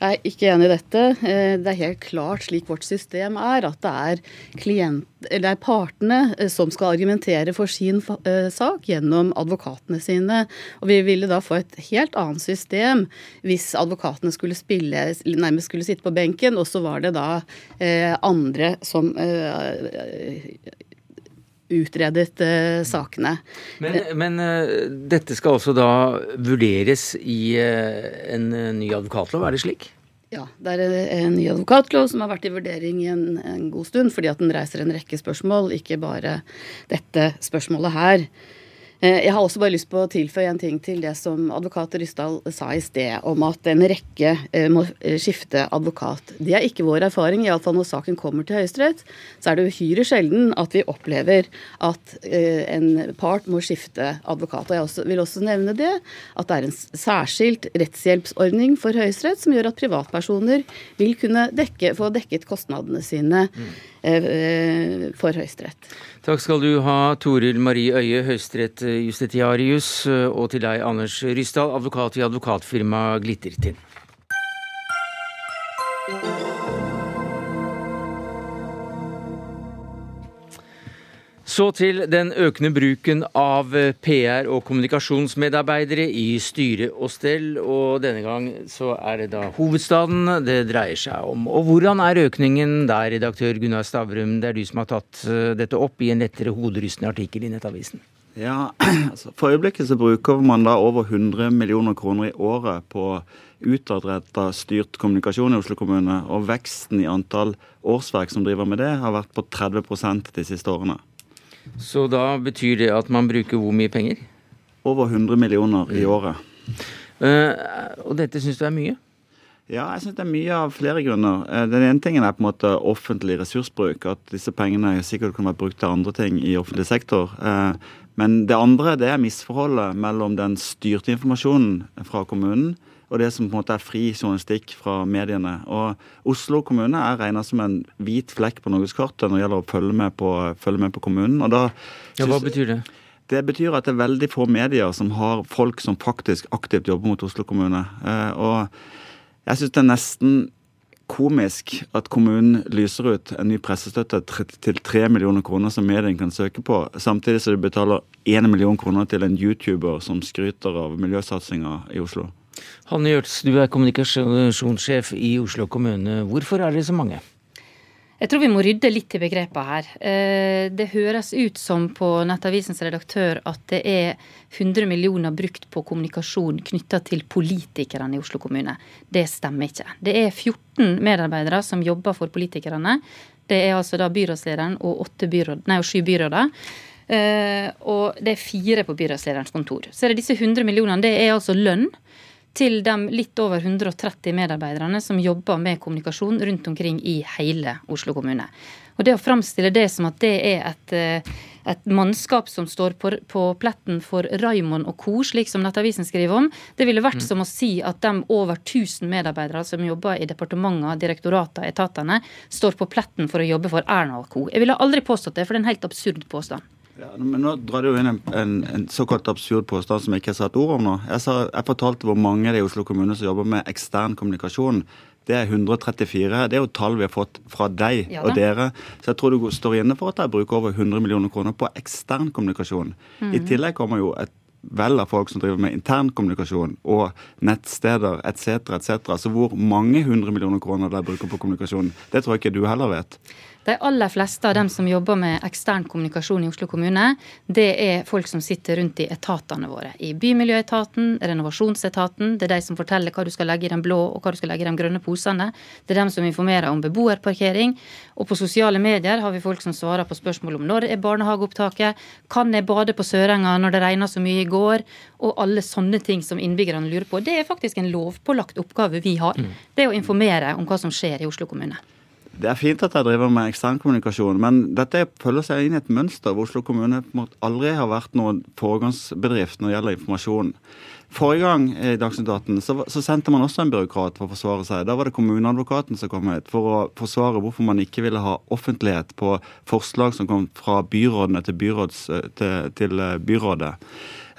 Jeg er ikke enig i dette. Eh, det er helt klart slik vårt system er, at det er, klient, det er partene eh, som skal argumentere for sin eh, sak gjennom advokatene sine. Og vi ville da få et helt annet system hvis advokatene skulle spille, nærmest skulle sitte på benken, og så var det da andre som utredet uh, sakene. Men, men uh, dette skal også da vurderes i uh, en ny advokatlov, er det slik? Ja, det er en ny advokatlov som har vært i vurdering i en, en god stund, fordi at den reiser en rekke spørsmål, ikke bare dette spørsmålet her. Eh, jeg har også bare lyst på å tilføye en ting til det som advokat Ryssdal sa i sted, om at en rekke eh, må eh, skifte advokat. Det er ikke vår erfaring, iallfall når saken kommer til Høyesterett. Så er det uhyre sjelden at vi opplever at en part må skifte advokat. Og jeg vil også nevne det, at det er en særskilt rettshjelpsordning for Høyesterett som gjør at privatpersoner vil kunne dekke, få dekket kostnadene sine. Mm. For Høyesterett. Takk skal du ha, Toril Marie Øie, høyesterettsjustitiarius, og til deg, Anders Ryssdal, advokat i advokatfirmaet Glittertind. Så til den økende bruken av PR- og kommunikasjonsmedarbeidere i styre og stell. Og denne gang så er det da hovedstaden det dreier seg om. Og hvordan er økningen der, redaktør Gunnar Stavrum? Det er du som har tatt eh, dette opp i en lettere hoderystende artikkel i Nettavisen. Ja, altså For øyeblikket så bruker man da over 100 millioner kroner i året på utadretta styrt kommunikasjon i Oslo kommune. Og veksten i antall årsverk som driver med det, har vært på 30% de siste årene. Så da betyr det at man bruker hvor mye penger? Over 100 millioner i året. Uh, og dette syns du er mye? Ja, jeg syns det er mye av flere grunner. Eh, den ene tingen er på en måte offentlig ressursbruk. At disse pengene sikkert kunne vært brukt til andre ting i offentlig sektor. Eh, men det andre det er misforholdet mellom den styrte informasjonen fra kommunen og det som på en måte er fri journalistikk fra mediene. Og Oslo kommune er regna som en hvit flekk på norgeskartet når det gjelder å følge med på, følge med på kommunen. da ja, Hva betyr det? Det betyr at det er veldig få medier som har folk som faktisk aktivt jobber mot Oslo kommune. Eh, og jeg syns det er nesten komisk at kommunen lyser ut en ny pressestøtte til 3 millioner kroner som mediene kan søke på, samtidig som de betaler 1 million kroner til en YouTuber som skryter av miljøsatsinga i Oslo. Hanne Gjørts, du er kommunikasjonssjef i Oslo kommune. Hvorfor er det så mange? Jeg tror vi må rydde litt i begrepene her. Eh, det høres ut som på Nettavisens redaktør at det er 100 millioner brukt på kommunikasjon knytta til politikerne i Oslo kommune. Det stemmer ikke. Det er 14 medarbeidere som jobber for politikerne. Det er altså da byrådslederen og, byråd, nei, sju byråder. Eh, og det er fire på byrådslederens kontor. Så er det disse 100 millionene. Det er altså lønn til de litt over 130 medarbeiderne som jobber med kommunikasjon rundt omkring i hele Oslo kommune. Og Det å framstille det som at det er et, eh, et mannskap som står på, på, pletten for Raymond og co., slik som Nettavisen skriver om, det ville vært mm. som å si at de over 1000 medarbeidere som jobber i departementer, direktorater, etatene, står på pletten for å jobbe for Erna og co. Jeg ville aldri påstått det, for det er en helt absurd påstand. Ja, men Nå drar du inn en, en, en, såkalt absurd påstand som jeg ikke har satt ord om nå. Jeg, sa, jeg fortalte hvor mange det er i Oslo kommune som jobber med ekstern kommunikasjon. Det er 134. Det er jo tall vi har fått fra deg ja, og dere. Så jeg tror du står inne for at jeg bruker over 100 millioner kroner på ekstern kommunikasjon. Mm. I tillegg kommer jo et vel av folk som driver med internkommunikasjon og nettsteder etc. etc. Så hvor mange hundre millioner kroner de bruker på kommunikasjon, det tror jeg ikke du heller vet. De aller fleste av dem som jobber med ekstern kommunikasjon i Oslo kommune, det er folk som sitter rundt i etatene våre. I Bymiljøetaten, renovasjonsetaten. Det er de som forteller hva du skal legge i den blå og hva du skal legge i de grønne posene. Det er dem som informerer om beboerparkering. Og på sosiale medier har vi folk som svarer på spørsmål om når er barnehageopptaket, kan jeg bade på Sørenga når det regna så mye i går, og alle sånne ting som innbyggerne lurer på. Det er faktisk en lovpålagt oppgave vi har. Mm. Det er å informere om hva som skjer i Oslo kommune. Det er fint at jeg driver med eksternkommunikasjon, men dette følger seg inn i et mønster hvor Oslo kommune aldri har vært noen foregangsbedrift når det gjelder informasjon. Forrige gang i Dagsnytt så, så, sendte man også en byråkrat for å forsvare seg. Da var det kommuneadvokaten som kom hit for å forsvare hvorfor man ikke ville ha offentlighet på forslag som kom fra byrådene til, byråds, til, til byrådet.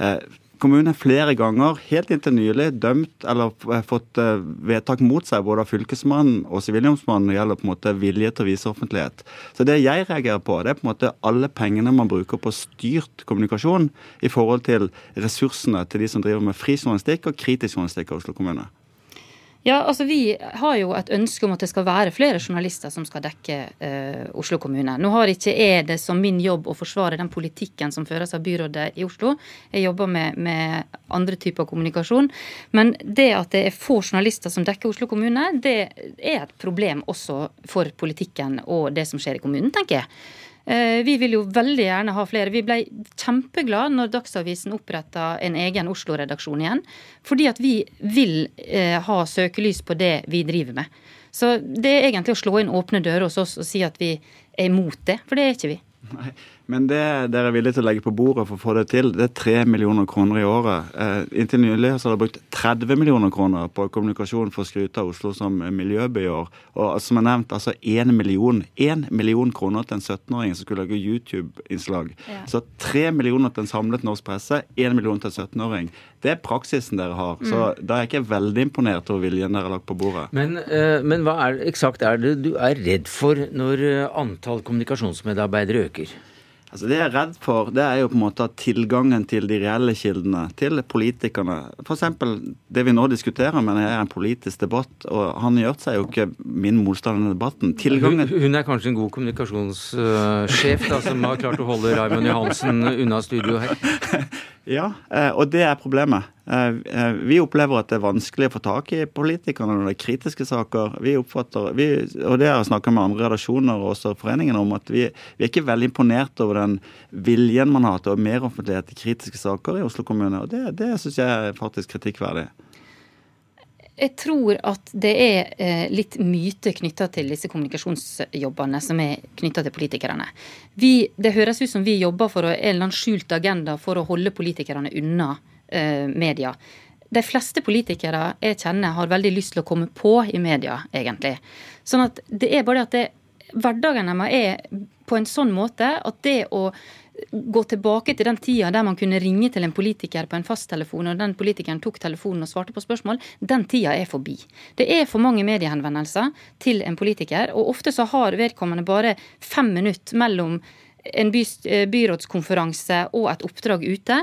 Eh, kommunen flere ganger, helt inntil nylig, dømt eller fått eh, vedtak mot seg både av Fylkesmannen og Sivilombudsmannen når det gjelder på en måte vilje til å vise offentlighet. Så det jeg reagerer på, det er på en måte alle pengene man bruker på styrt kommunikasjon i forhold til ressursene til de som driver med fri og kritisk journalistikk i Oslo kommune. Ja, altså Vi har jo et ønske om at det skal være flere journalister som skal dekke eh, Oslo kommune. Nå har ikke jeg det som min jobb å forsvare den politikken som føres av byrådet i Oslo. Jeg jobber med, med, andre typer kommunikasjon. Men det at det er få journalister som dekker Oslo kommune, det er et problem også for politikken og det som skjer i kommunen, tenker jeg. Eh, vi vil jo veldig gjerne ha flere. Vi ble kjempeglade når Dagsavisen oppretta en egen Oslo-redaksjon igjen. Fordi at vi vil eh, ha søkelys på det vi driver med. Så det er egentlig å slå inn åpne dører hos oss og si at vi er imot det, for det er ikke vi. Nei, Men det dere er villige til å legge på bordet for å få det til, det er 3 millioner kroner i året. Eh, inntil nylig så har dere brukt 30 millioner kroner på kommunikasjon for å skryte av Oslo som miljøby i år. Og som jeg nevnt, altså 1 million, 1 million kroner til en 17-åring som skulle lage YouTube-innslag. Ja. Så 3 millioner til en samlet norsk presse, 1 million til en 17-åring. Det er praksisen dere har. Så mm. da er jeg ikke veldig imponert over viljen dere har lagt på bordet. Men, eh, men hva er eksakt er det du er redd for når eh, antall kommunikasjonsmedarbeidere øker? Altså Det jeg er redd for, det er jo på en måte tilgangen til de reelle kildene, til politikerne F.eks. det vi nå diskuterer, men det er en politisk debatt. Og han gjør seg jo ikke min motstander i debatten. Tilgangen hun, hun, er kanskje en god kommunikasjonssjef da, som har klart å holde Raymond Johansen unna studio her? Ja, eh, og det er problemet. Eh, eh, vi opplever at det er vanskelig å få tak i politikerne når det er kritiske saker. Vi oppfatter, vi, og det har jeg snakka med andre redaksjoner og også foreningene om, at vi, vi, er ikke veldig imponert over den viljen man har til meroffentlighet i kritiske saker i Oslo kommune. Og det, det syns jeg er faktisk kritikkverdig. Jeg tror at det er eh, litt myte knytta til disse kommunikasjonsjobbene som er knytta til politikerne. Vi, det høres ut som vi jobber for en eller annen skjult agenda for å holde politikerne unna eh, media. De fleste politikere jeg kjenner har veldig lyst til å komme på i media, egentlig. Sånn at det er bare at det, hverdagen deres er på en sånn måte at det å gå tilbake til den tida der man kunne ringe til en politiker på en fasttelefon, og den politikeren tok telefonen og svarte på spørsmål, den tida er forbi. Det er for mange mediehenvendelser til en politiker, og ofte så har vedkommende bare fem minutter mellom en eh, byrådskonferanse og et oppdrag ute.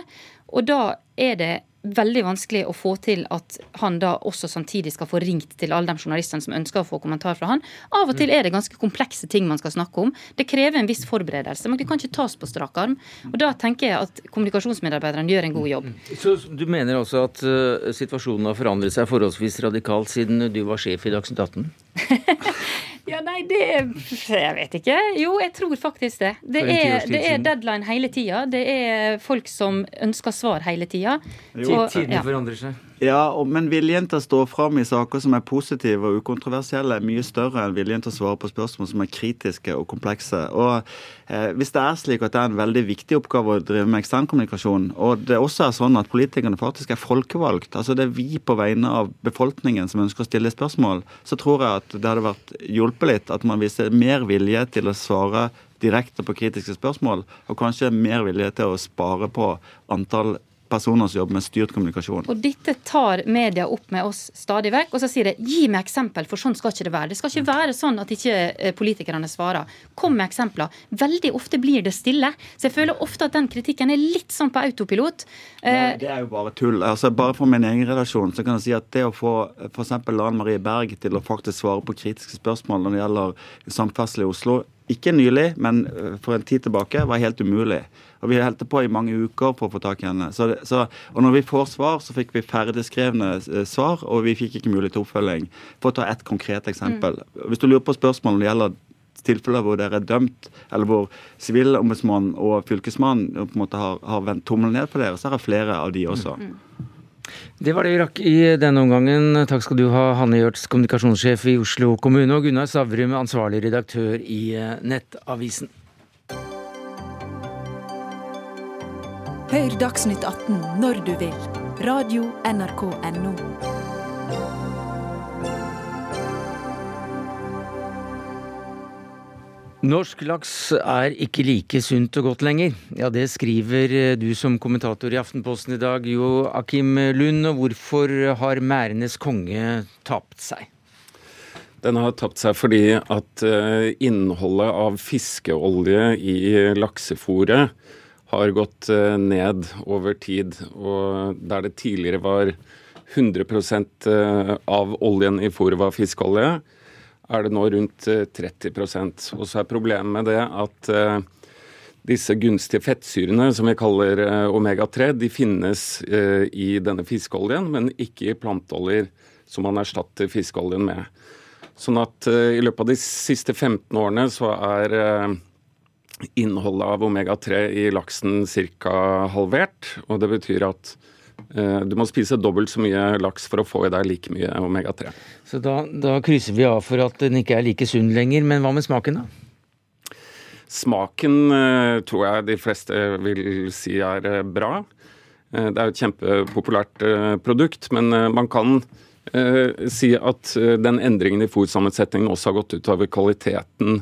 Og da er det veldig vanskelig å få til at han da også samtidig skal få ringt til alle de journalistene som ønsker å få kommentar fra han. Av og til er det ganske komplekse ting man skal snakke om. Det krever en viss forberedelse. Men det kan ikke tas på strak arm. Og da tenker jeg at kommunikasjonsmedarbeiderne gjør en god jobb. Så du mener altså at uh, situasjonen har forandret seg forholdsvis radikalt siden du var sjef i Dagsnytt 18? Ja, nei, det Jeg vet ikke. Jo, jeg tror faktisk det. Det er, det er deadline hele tida. Det er folk som ønsker svar hele tida. Tidene ja. forandrer seg. Ja, og, men viljen til å stå fram i saker som er positive og ukontroversielle, er mye større enn viljen til å svare på spørsmål som er kritiske og komplekse. Og eh, Hvis det er slik at det er en veldig viktig oppgave å drive med eksternkommunikasjon, og det også er sånn at politikerne faktisk er folkevalgt, altså det er vi på vegne av befolkningen som ønsker å stille spørsmål, så tror jeg at det hadde vært hjulpet litt at man viser mer vilje til å svare direkte på kritiske spørsmål, og kanskje mer vilje til å spare på antall personer som jobber med styrt kommunikasjon. Og Dette tar media opp med oss stadig vekk, og så sier de gi meg eksempel, for sånn skal ikke det være. Det skal ikke være sånn at ikke eh, politikerne svarer. Kom med eksempler. Veldig ofte blir det stille. Så jeg føler ofte at den kritikken er litt sånn på autopilot. Nei, eh, det er jo bare tull. Altså, bare for min egen relasjon så kan jeg si at det å få f.eks. Lan Marie Berg til å faktisk svare på kritiske spørsmål når det gjelder samferdsel i Oslo, ikke nylig, men eh, for en tid tilbake, var helt umulig. Og vi holdt på i mange uker på å få tak i henne. Så, så, og når vi får svar, så fikk vi ferdigskrevne eh, svar, og vi fikk ikke mulighet til oppfølging. For å ta ett konkret eksempel. Mm. Hvis du lurer på spørsmål når det gjelder tilfeller hvor dere er dømt, eller hvor Sivilombudsmannen og Fylkesmannen på en måte har, har vendt tommelen ned på dere, så er det flere av de også. Mm. Det var det vi rakk i denne omgangen. Takk skal du ha, Hanne Gjørts, kommunikasjonssjef i Oslo kommune, og Gunnar Savrum, ansvarlig redaktør i eh, Nettavisen. Hør Dagsnytt 18 når du vil. Radio NRK Radio.nrk.no. Norsk laks er ikke like sunt og godt lenger. Ja, Det skriver eh, du som kommentator i Aftenposten i dag, Jo Akim Lund. Og hvorfor har mærenes konge tapt seg? Den har tapt seg fordi at eh, innholdet av fiskeolje i laksefôret har gått eh, ned over tid. Og der det tidligere var 100 eh, av oljen i fôret var fiskeolje, er det nå rundt 30 eh, Og så er problemet med det at disse gunstige fettsyrene, som vi kaller omega-3, de finnes i denne fiskeoljen, men ikke i planteoljer som man erstatter fiskeoljen med. Sånn at i løpet av de siste 15 årene så er innholdet av omega-3 i laksen ca. halvert. og Det betyr at eh, du må spise dobbelt så mye laks for å få i deg like mye omega-3. Så da, da, krysser vi av for at den ikke er like sunn lenger. Men hva med smaken, da? Smaken eh, tror jeg de fleste vil si er eh, bra. Eh, det er jo et kjempepopulært eh, produkt, men eh, man kan si at den endringen i fôrsammensetningen også har gått utover kvaliteten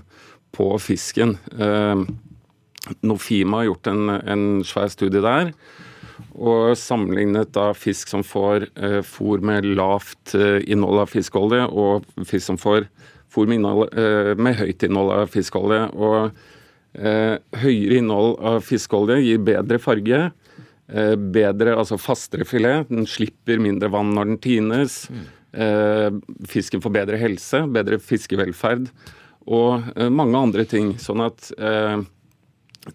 på fisken. Eh, Nofima har gjort en, en svær studie der og sammenlignet da fisk som får eh, fôr med lavt eh, innhold av fiskeolje, og fisk som får fôr med, innhold, eh, med høyt innhold av fiskeolje. Og eh, høyere innhold av fiskeolje gir bedre farge, eh, bedre, altså fastere filet. Den slipper mindre vann når den tines. Mm. fisken får bedre helse, bedre fiskevelferd og mange andre ting. Sånn at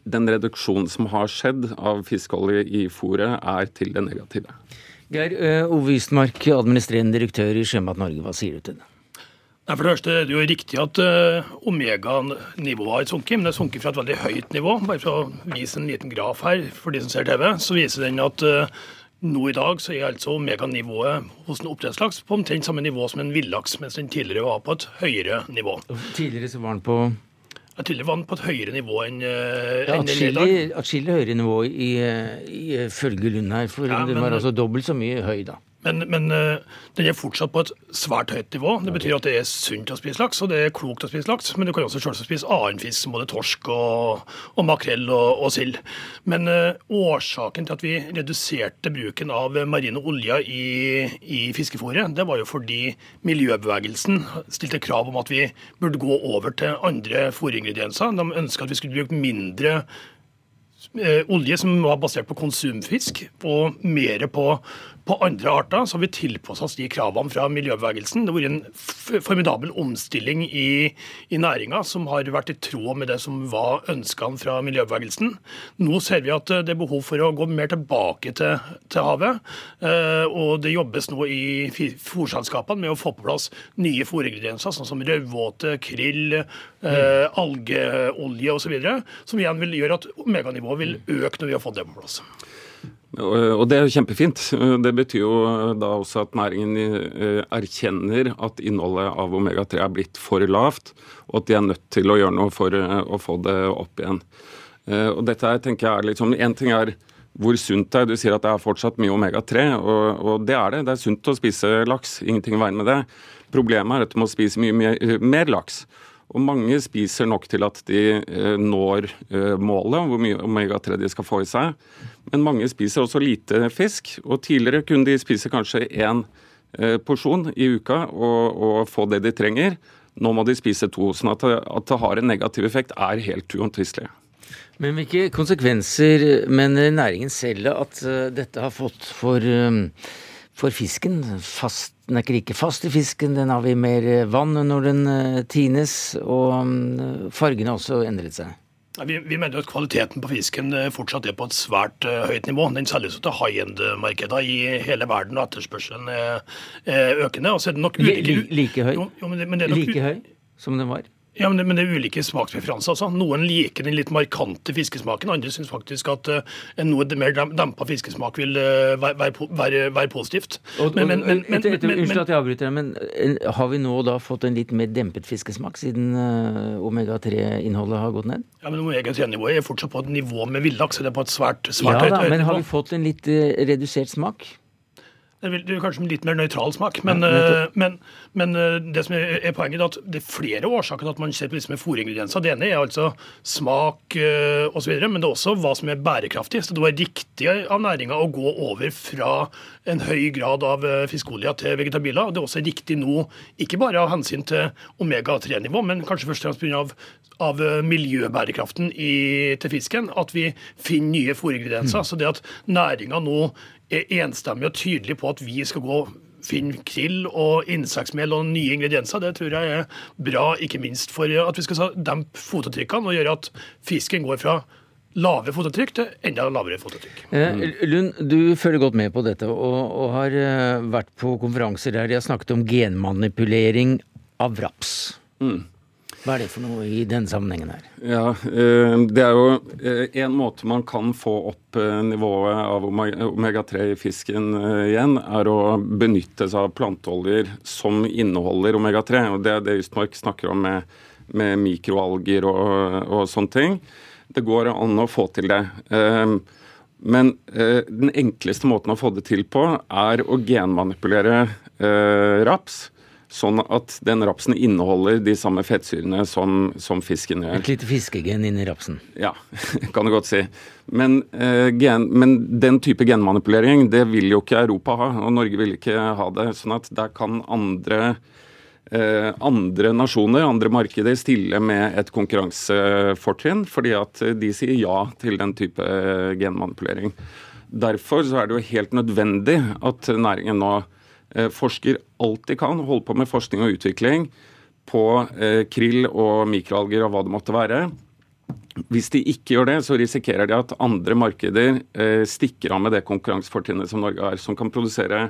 den reduksjonen som har skjedd av fiskeolje i fôret, er til det negative. Geir Ove Ystmark, administrerende direktør i Sjømat Norge, hva sier du til det? Nei, for det første er det jo riktig at uh, omeganivået har sunket, men det har sunket fra et veldig høyt nivå. Bare for å vise en liten graf her for de som ser TV, så viser den at uh, nå i dag så er altså meganivået hos en oppdrettslaks på omtrent samme nivå som en villaks, mens den tidligere var på et høyere nivå. Tidligere så var den på ja, Tydelig var den på et høyere nivå enn uh, ja, Atskillig høyere nivå ifølge Lund her, for ja, den var altså dobbelt så mye høy da. Men, men uh, den er fortsatt på et svært høyt nivå. Det betyr at det er sunt å spise laks, og det er klokt å spise laks. Men du kan også selvsagt spise annen fisk, som både torsk og, og makrell og, og sild. Men uh, årsaken til at vi reduserte bruken av marine oljer i, i fiskefôret, det var jo fordi miljøbevegelsen stilte krav om at vi burde gå over til andre fôringredienser. De ønska at vi skulle bruke mindre eh, olje som var basert på konsumfisk, og mer på på andre arter så har vi tilpasset oss de kravene fra miljøbevegelsen. Det har vært en formidabel omstilling i, i næringa som har vært i tråd med det som var ønskene fra miljøbevegelsen. Nå ser vi at det er behov for å gå mer tilbake til, til havet. Eh, og det jobbes nå i fòrselskapene med å få på plass nye fòringredienser, sånn som rødvåte, krill, eh, algeolje osv. Som igjen vil gjøre at omeganivået vil øke når vi har fått det på plass. Og det er jo kjempefint. Det betyr jo da også at næringen eh, erkjenner at innholdet av omega-3 er blitt for lavt, og at de er nødt til å gjøre noe for eh, å få det opp igjen. Eh, og dette her tenker jeg er liksom, En ting er hvor sunt det er. Du sier at det er fortsatt mye omega-3, og, og, det er det. Det er sunt å spise laks. Ingenting i veien med det. Problemet er at du må spise mye mer, mer laks. Og mange spiser nok til at de eh, når eh, målet, hvor mye omega-3 de skal få i seg. Men mange spiser også lite fisk. Og tidligere kunne de spise kanskje én eh, porsjon i uka og, og, få det de trenger. Nå må de spise to. sånn at det, at det har en negativ effekt, er helt uomtvistelig. Men hvilke konsekvenser mener næringen selv at dette har fått for, for fisken? Fast den er ikke like fast i fisken, den har vi mer eh, vann når den eh, tines, og mm, fargene har også endret seg. Vi, vi, mener at kvaliteten på fisken eh, fortsatt er på et svært uh, høyt nivå. Den selges til high end-markeder i hele verden, og etterspørselen er, er økende. Og så er det nok ulike... Like høy? Jo, jo, men det, men det nok... Like høy som den var? Ja, men det, men det, er ulike smakspreferanser. Altså. Noen liker den litt markante fiskesmaken. Andre syns faktisk at uh, en noe mer dempa fiskesmak vil uh, være, være, være, positivt. Unnskyld at jeg avbryter men uh, har vi nå da fått en litt mer dempet fiskesmak siden omega-3-innholdet har gått ned? Ja, men omega-3-nivået er fortsatt på et nivå med villaks. Det er på et svært, svært ja, da, Men har vi fått en litt redusert smak? Det er kanskje en litt mer nøytral smak. Men, ja, eh, men, men, eh, det som er, poenget er at det er flere årsaker til at man ser på disse med fôringredienser. Det ene er altså smak eh, osv., men det er også hva som er bærekraftig. Så det var riktig av næringa å gå over fra en høy grad av fiskeolje til vegetabiler. Det er også riktig nå, ikke bare av hensyn til omega-3-nivå, men kanskje først og fremst pga. Av, av miljøbærekraften i, til fisken, at vi finner nye fôringredienser. Mm. Så det at næringa nå er enstemmig og tydelig på at vi skal gå finne krill og insektmel og nye ingredienser. Det tror jeg er bra, ikke minst for at vi skal dempe fotavtrykkene og gjøre at fisken går fra lave fotavtrykk til enda lavere fotavtrykk. Mm. Lund, du følger godt med på dette og, og har eh, vært på konferanser der de har snakket om genmanipulering av raps. Mm. Hva er det for noe i denne sammenhengen her? Ja, eh, Det er jo eh, en måte man kan få opp eh, nivået av omega-3 i fisken igjen, er å benytte seg av planteoljer som inneholder omega-3. og Det er det Ystmark snakker om med, med mikroalger og, og, sånne ting. Det går an å få til det. Men den enkleste måten å få det til på, er å genmanipulere raps sånn at den rapsen inneholder de samme fettsyrene som, som fisken gjør. Et lite fiskegen inni rapsen? Ja, kan du godt si. Men, eh, gen, men, den type genmanipulering det vil jo ikke Europa ha, og Norge vil ikke ha det. sånn at der kan andre, eh, andre nasjoner, andre markeder, stille med et konkurransefortrinn, fordi at de sier ja til den type genmanipulering. Derfor så er det jo helt nødvendig at næringen nå Eh, forsker alt de kan, holder på med forskning og utvikling på eh, krill og mikroalger og hva det måtte være. Hvis de ikke gjør det, så risikerer de at andre markeder eh, stikker av med det konkurransefortrinnet som Norge har, som kan produsere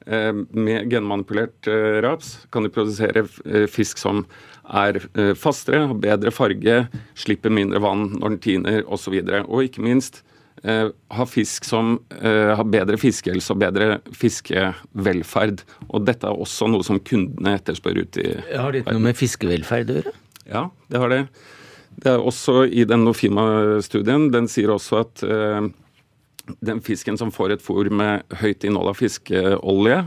med genmanipulert raps kan de produsere fisk som er fastere, har bedre farge, slipper mindre vann når den tiner osv. Og, så og ikke minst eh, ha fisk som eh, har bedre fiskehelse og bedre fiskevelferd. Og dette er også noe som kundene etterspør ute i Har det noe med fiskevelferd å gjøre? Ja, det har det. Det er også i den Nofima-studien. Den sier også at eh, den fisken som får et fôr med høyt innhold av fiskeolje,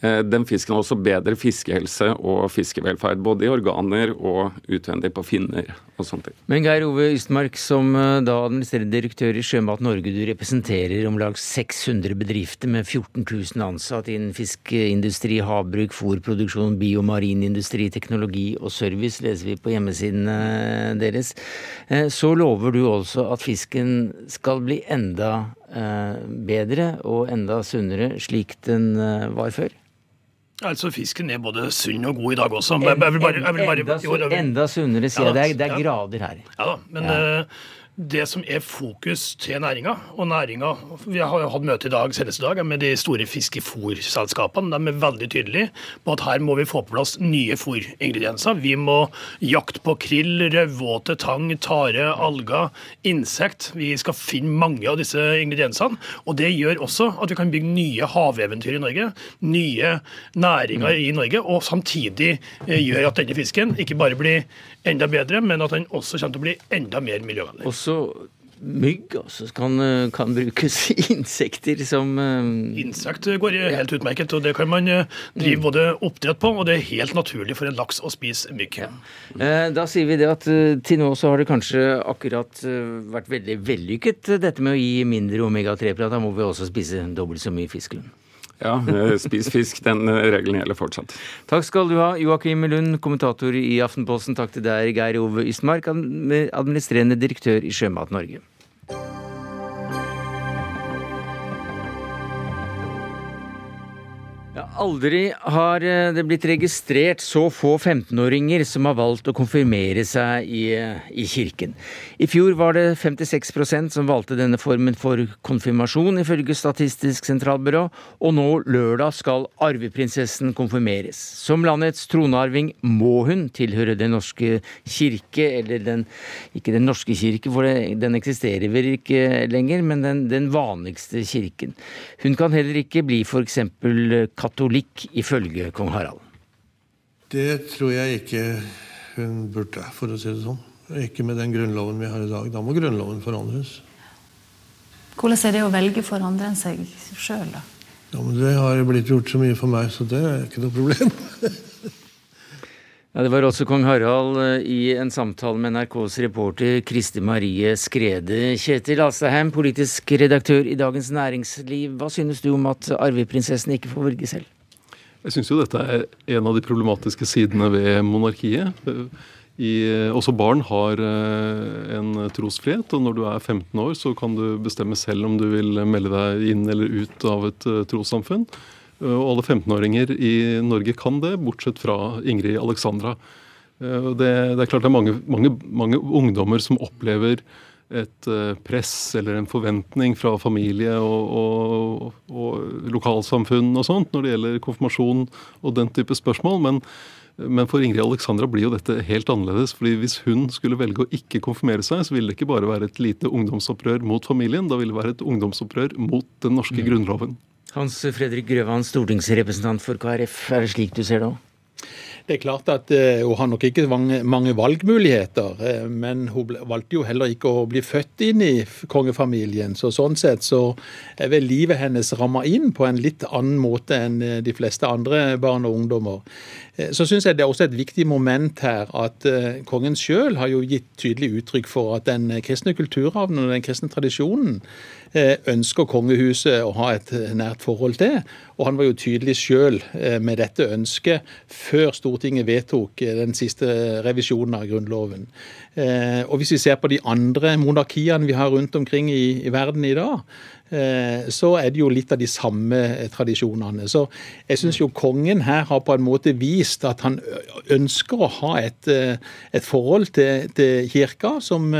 den fisken har også bedre fiskehelse og fiskevelferd, både i organer og utvendig på finner og ting. Men Geir Ove Ystmark, som eh, da administrerende direktør i Sjømat Norge, du representerer om lag 600 bedrifter med 14 000 ansatte innen fiskeindustri, havbruk, fôrproduksjon, biomarinindustri, teknologi og service, leser vi på hjemmesiden eh, deres. Så lover du også at fisken skal bli enda bedre og enda sunnere slik den var før? Altså, Fisken er både sunn og god i dag også. En, jeg bare, bare, enda, jo, enda, sunnere, sier jeg. det, er, det er grader her. Ja da, men ja. Uh, det som er fokus til næringa, og næringa Vi har jo hatt møte i dag senest i dag med de store fiskefòrselskapene. De er veldig tydelige på at her må vi få på plass nye fòringredienser. Vi må jakte på krill, rødvåte, tang, tare, alger, insekt. Vi skal finne mange av disse ingrediensene. Og det gjør også at vi kan bygge nye haveventyr i Norge, nye næringer i Norge, og samtidig eh, gjør at denne fisken ikke bare blir enda bedre, men at den også kommer til å bli enda mer miljøvennlig. Også mygg også kan, kan brukes insekter som uh... Insekt går helt utmerket, og det kan man eh, drive mm. både oppdrett på, og det er helt naturlig for en laks å spise mygg. Ja. Eh, da sier vi det at til nå så har det kanskje akkurat vært veldig vellykket dette med å gi mindre omega-3-prat. da må vi også spise dobbelt så mye fiskelønn. Ja, spis fisk. Den eh, regelen gjelder fortsatt. Takk skal du ha, Joakim Lund, kommentator i Aftenposten. Takk til deg, Geir Ove Ystmark, administrerende direktør i Sjømat Norge. Aldri har eh, det blitt registrert så få 15-åringer som har valgt å konfirmere seg i, eh, i, kirken. I fjor var det 56% som valgte denne formen for konfirmasjon, ifølge Statistisk sentralbyrå, og nå lørdag skal arveprinsessen konfirmeres. Som landets tronarving må hun tilhøre Den norske kirke, eller den, ikke Den norske kirke, for den eksisterer vel ikke lenger, men den, den vanligste kirken. Hun kan heller ikke bli f.eks. katolikk ifølge kong Harald? Det tror jeg ikke hun burde, for å si det sånn. Ikke med den grunnloven vi har i dag. Da må grunnloven forandres. Hvordan er det å velge for andre enn seg sjøl, da? Ja, men Det har blitt gjort så mye for meg, så det er ikke noe problem. ja, Det var også kong Harald eh, i en samtale med NRKs reporter Kristi Marie Skrede. Kjetil Alstaheim, politisk redaktør i Dagens Næringsliv. Hva synes du om at arveprinsessen ikke får velge selv? Jeg syns jo dette er en av de problematiske sidene ved monarkiet. I, også barn har eh, en trosfrihet, og når du er 15 år, så kan du bestemme selv om du vil melde deg inn eller ut av et eh, trossamfunn. Og alle 15-åringer i Norge kan det, bortsett fra Ingrid Alexandra. Eh, det, det er klart det er mange, mange, mange ungdommer som opplever et eh, press eller en forventning fra familie og, og, og lokalsamfunn og sånt når det gjelder konfirmasjon og den type spørsmål. Men, men, for Ingrid Alexandra blir jo dette helt annerledes. fordi Hvis hun skulle velge å ikke konfirmere seg, så ville det ikke bare være et lite ungdomsopprør mot familien, da ville det være et ungdomsopprør mot den norske mm. grunnloven. Hans Fredrik Grøvan, stortingsrepresentant for KrF, er det slik du ser det òg? Det er klart at eh, Hun har nok ikke mange, valgmuligheter, eh, men hun valgte jo heller ikke å bli født inn i kongefamilien. Så Sånn sett så er vel livet hennes ramma inn på en litt annen måte enn eh, de fleste andre barn og ungdommer. Så syns jeg det er også et viktig moment her at kongen sjøl har jo gitt tydelig uttrykk for at den kristne kulturarven og den kristne tradisjonen ønsker kongehuset å ha et nært forhold til. Og han var jo tydelig sjøl eh, med dette ønsket før Stortinget vedtok eh, den siste revisjonen av Grunnloven. Og hvis vi ser på de andre monarkiene vi har rundt omkring i, i verden i dag, så er det jo litt av de samme tradisjonene. Så jeg syns jo kongen her har på en måte vist at han ønsker å ha et, et forhold til, til kirka som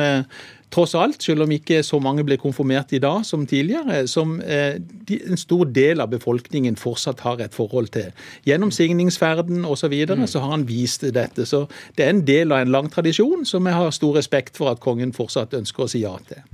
tross alt, selv om ikke så mange ble konfirmert i dag som tidligere, som eh, en stor del av befolkningen fortsatt har et forhold til. Gjennom signingsferden osv. Så, videre, mm. så har han vist dette. Så det er en del av en lang tradisjon som jeg har stor respekt for at kongen fortsatt ønsker å si ja til.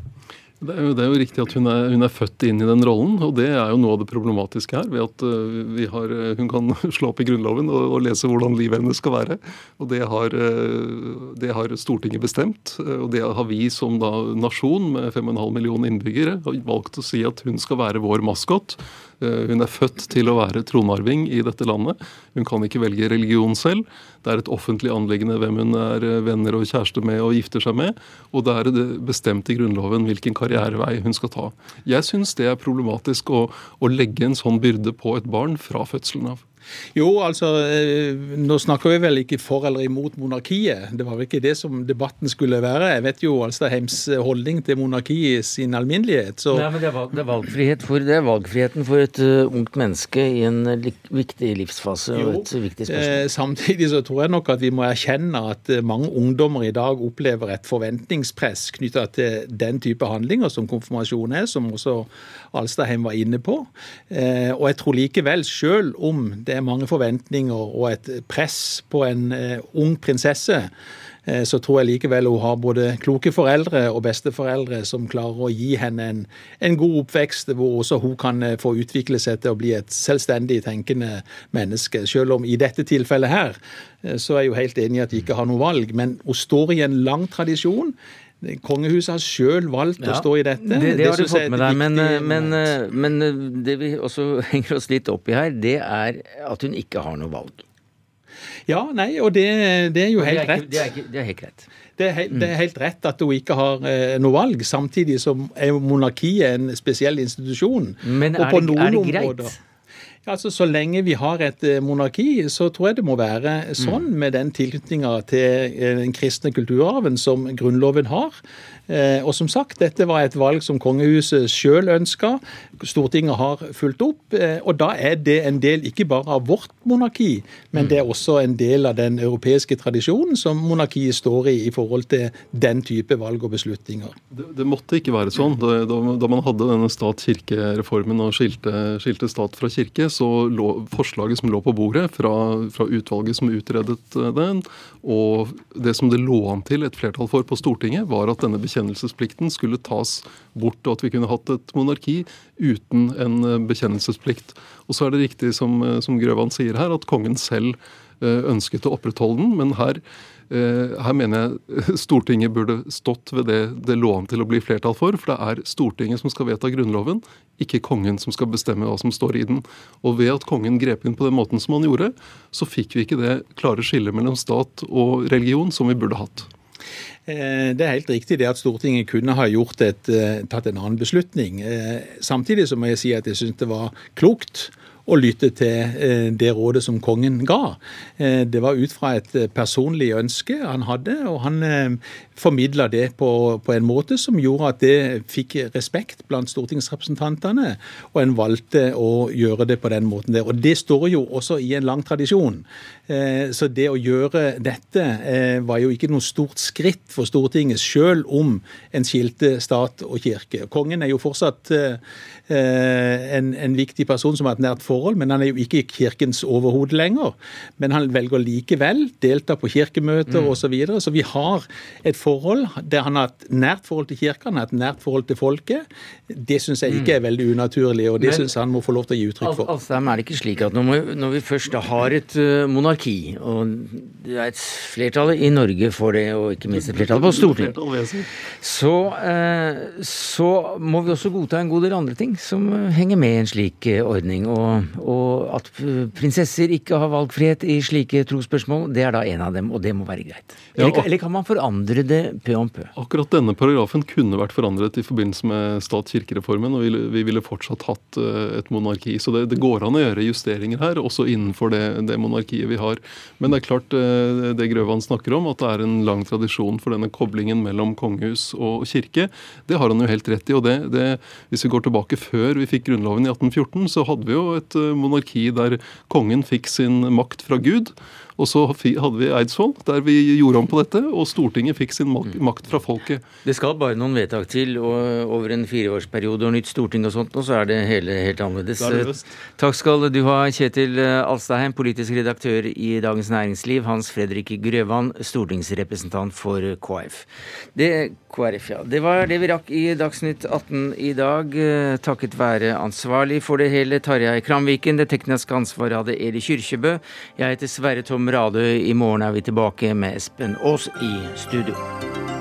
Det er, jo, det er jo, riktig at hun er, hun er, født inn i den rollen, og det er jo noe av det problematiske her. ved at uh, har, Hun kan slå opp i Grunnloven og, og, lese hvordan livet hennes skal være. og Det har, uh, det har Stortinget bestemt. og Det har vi som da nasjon med 5,5 millioner innbyggere valgt å si at hun skal være vår maskot. Uh, hun er født til å være tronarving i dette landet. Hun kan ikke velge religion selv. Det er et offentlig anliggende hvem hun er venner og kjæreste med og gifter seg med. Og det er bestemt i Grunnloven hvilken karrierevei hun skal ta. Jeg syns det er problematisk å, å legge en sånn byrde på et barn fra fødselen av. Jo, altså eh, Nå snakker vi vel ikke for eller imot monarkiet. Det var vel ikke det som debatten skulle være. Jeg vet jo Alstadheims holdning til monarkiet i sin alminnelighet. Så... Nei, men det er, valg, det, er valgfrihet for, det er valgfriheten for et uh, ungt menneske i en uh, viktig livsfase jo, og et viktig spørsmål. samtidig så tror jeg nok at vi må erkjenne at mange ungdommer i dag opplever et forventningspress knytta til den type handlinger som konfirmasjon er, som også Alstadheim var inne på. og jeg tror likevel, sjøl om det er mange forventninger og et press på en eh, ung prinsesse, eh, så tror jeg likevel hun har både kloke foreldre og besteforeldre som klarer å gi henne en, en god oppvekst, hvor også hun kan eh, få utvikle seg til å bli et selvstendig tenkende menneske. Selv om i dette tilfellet her, så er jeg jo helt enig i at de ikke har noe valg. Men hun står i en lang tradisjon. Kongehuset har sjøl valgt ja, å stå i dette. Det, det, har du fått med deg, men, eh, men, eh, men, eh, det vi også henger oss litt opp i her, det er at hun ikke har noe valg. Ja, nei, og det, det er jo helt rett. Det er, det er, helt rett. Det er, det er, helt rett at hun ikke har eh, noe valg. Samtidig som er monarkiet en spesiell institusjon. Men er, det, er det greit? Områder, Altså, Så lenge vi har et eh, monarki, så tror jeg det må være sånn mm. med den tilknytninga til eh, den kristne kulturarven som Grunnloven har. Eh, og som sagt, dette var et valg som kongehuset sjøl ønska. Stortinget har fulgt opp. Eh, og da er det en del ikke bare av vårt monarki, men det er også en del av den europeiske tradisjonen som monarkiet står i i forhold til den type valg og beslutninger. Det, det måtte ikke være sånn. Da, da man hadde denne stat-kirke-reformen og skilte, skilte, stat fra kirke, så lå forslaget som lå på bordet fra, fra utvalget som utredet eh, den, og det som det lå an til et flertall for på Stortinget, var at denne bekjennelsesplikten skulle tas bort, og at vi kunne hatt et monarki uten en eh, bekjennelsesplikt. Og så er det riktig som, eh, som Grøvan sier her, at kongen selv eh, ønsket å opprettholde den, men her her mener jeg Stortinget burde stått ved det det lå an til å bli flertall for. For det er Stortinget som skal vedta Grunnloven, ikke kongen som skal bestemme hva som står i den. Og ved at kongen grep inn på den måten som han gjorde, så fikk vi ikke det klare skillet mellom stat og religion som vi burde hatt. Eh, det er helt riktig det at Stortinget kunne ha et, eh, tatt en annen beslutning. Eh, samtidig så må jeg si at jeg syns det var klokt å lytte til det rådet som kongen ga. Det var ut fra et personlig ønske han hadde, og han formidla det på, på, en måte som gjorde at det fikk respekt blant stortingsrepresentantene, og en valgte å gjøre det på den måten der. Og det står jo også i en lang tradisjon. Eh, så det å gjøre dette eh, var jo ikke noe stort skritt for Stortinget, sjøl om en skilte stat og kirke. Kongen er jo fortsatt eh, en, en viktig person som har et nært forhold, men han er jo ikke kirkens overhode lenger. Men han velger likevel delta på kirkemøter mm. osv. Så, videre. så vi har et forhold der han har et nært forhold til kirka, han har et nært forhold til folket. Det syns jeg ikke er mm. veldig unaturlig, og det syns han må få lov til å gi uttrykk for. Altså, er det ikke slik at når vi, når vi først har et uh, monarki, og det er et flertall i Norge for det, og ikke minst et flertall på Stortinget, så, uh, så må vi også godta en god del andre ting som uh, henger med i en slik ordning. Og, og at prinsesser ikke har valgfrihet i slike trosspørsmål, det er da en av dem, og det må være greit. Eller, eller kan man forandre det pø om pø? Akkurat denne paragrafen kunne vært forandret i forbindelse med stat-kirke-reformen, og vi ville fortsatt hatt eh, et monarki. Så det, det, går an å gjøre justeringer her, også innenfor det, det, monarkiet vi har. Men det er klart eh, det Grøvan snakker om, at det er en lang tradisjon for denne koblingen mellom kongehus og kirke. Det har han jo helt rett i. og det, det, Hvis vi går tilbake før vi fikk Grunnloven i 1814, så hadde vi jo et eh, monarki der kongen fikk sin makt fra Gud. Og så hadde vi Eidsvoll, der vi gjorde om på dette, og Stortinget fikk sin makt fra folket. Det skal bare noen vedtak til, og over en fireårsperiode og nytt storting og sånt, og så er det hele helt annerledes. Takk skal du ha, Kjetil Alstaheim, politisk redaktør i Dagens Næringsliv, Hans Fredrik Grøvan, stortingsrepresentant for KrF. Det, KrF, ja. Det var det vi rakk i Dagsnytt 18 i dag, takket være ansvarlig for det hele, Tarjei Kramviken. Det tekniske ansvaret hadde Eli Kyrkjebø. Jeg heter Sverre Tom Radøy. I morgen er vi tilbake med Espen Aas i studio.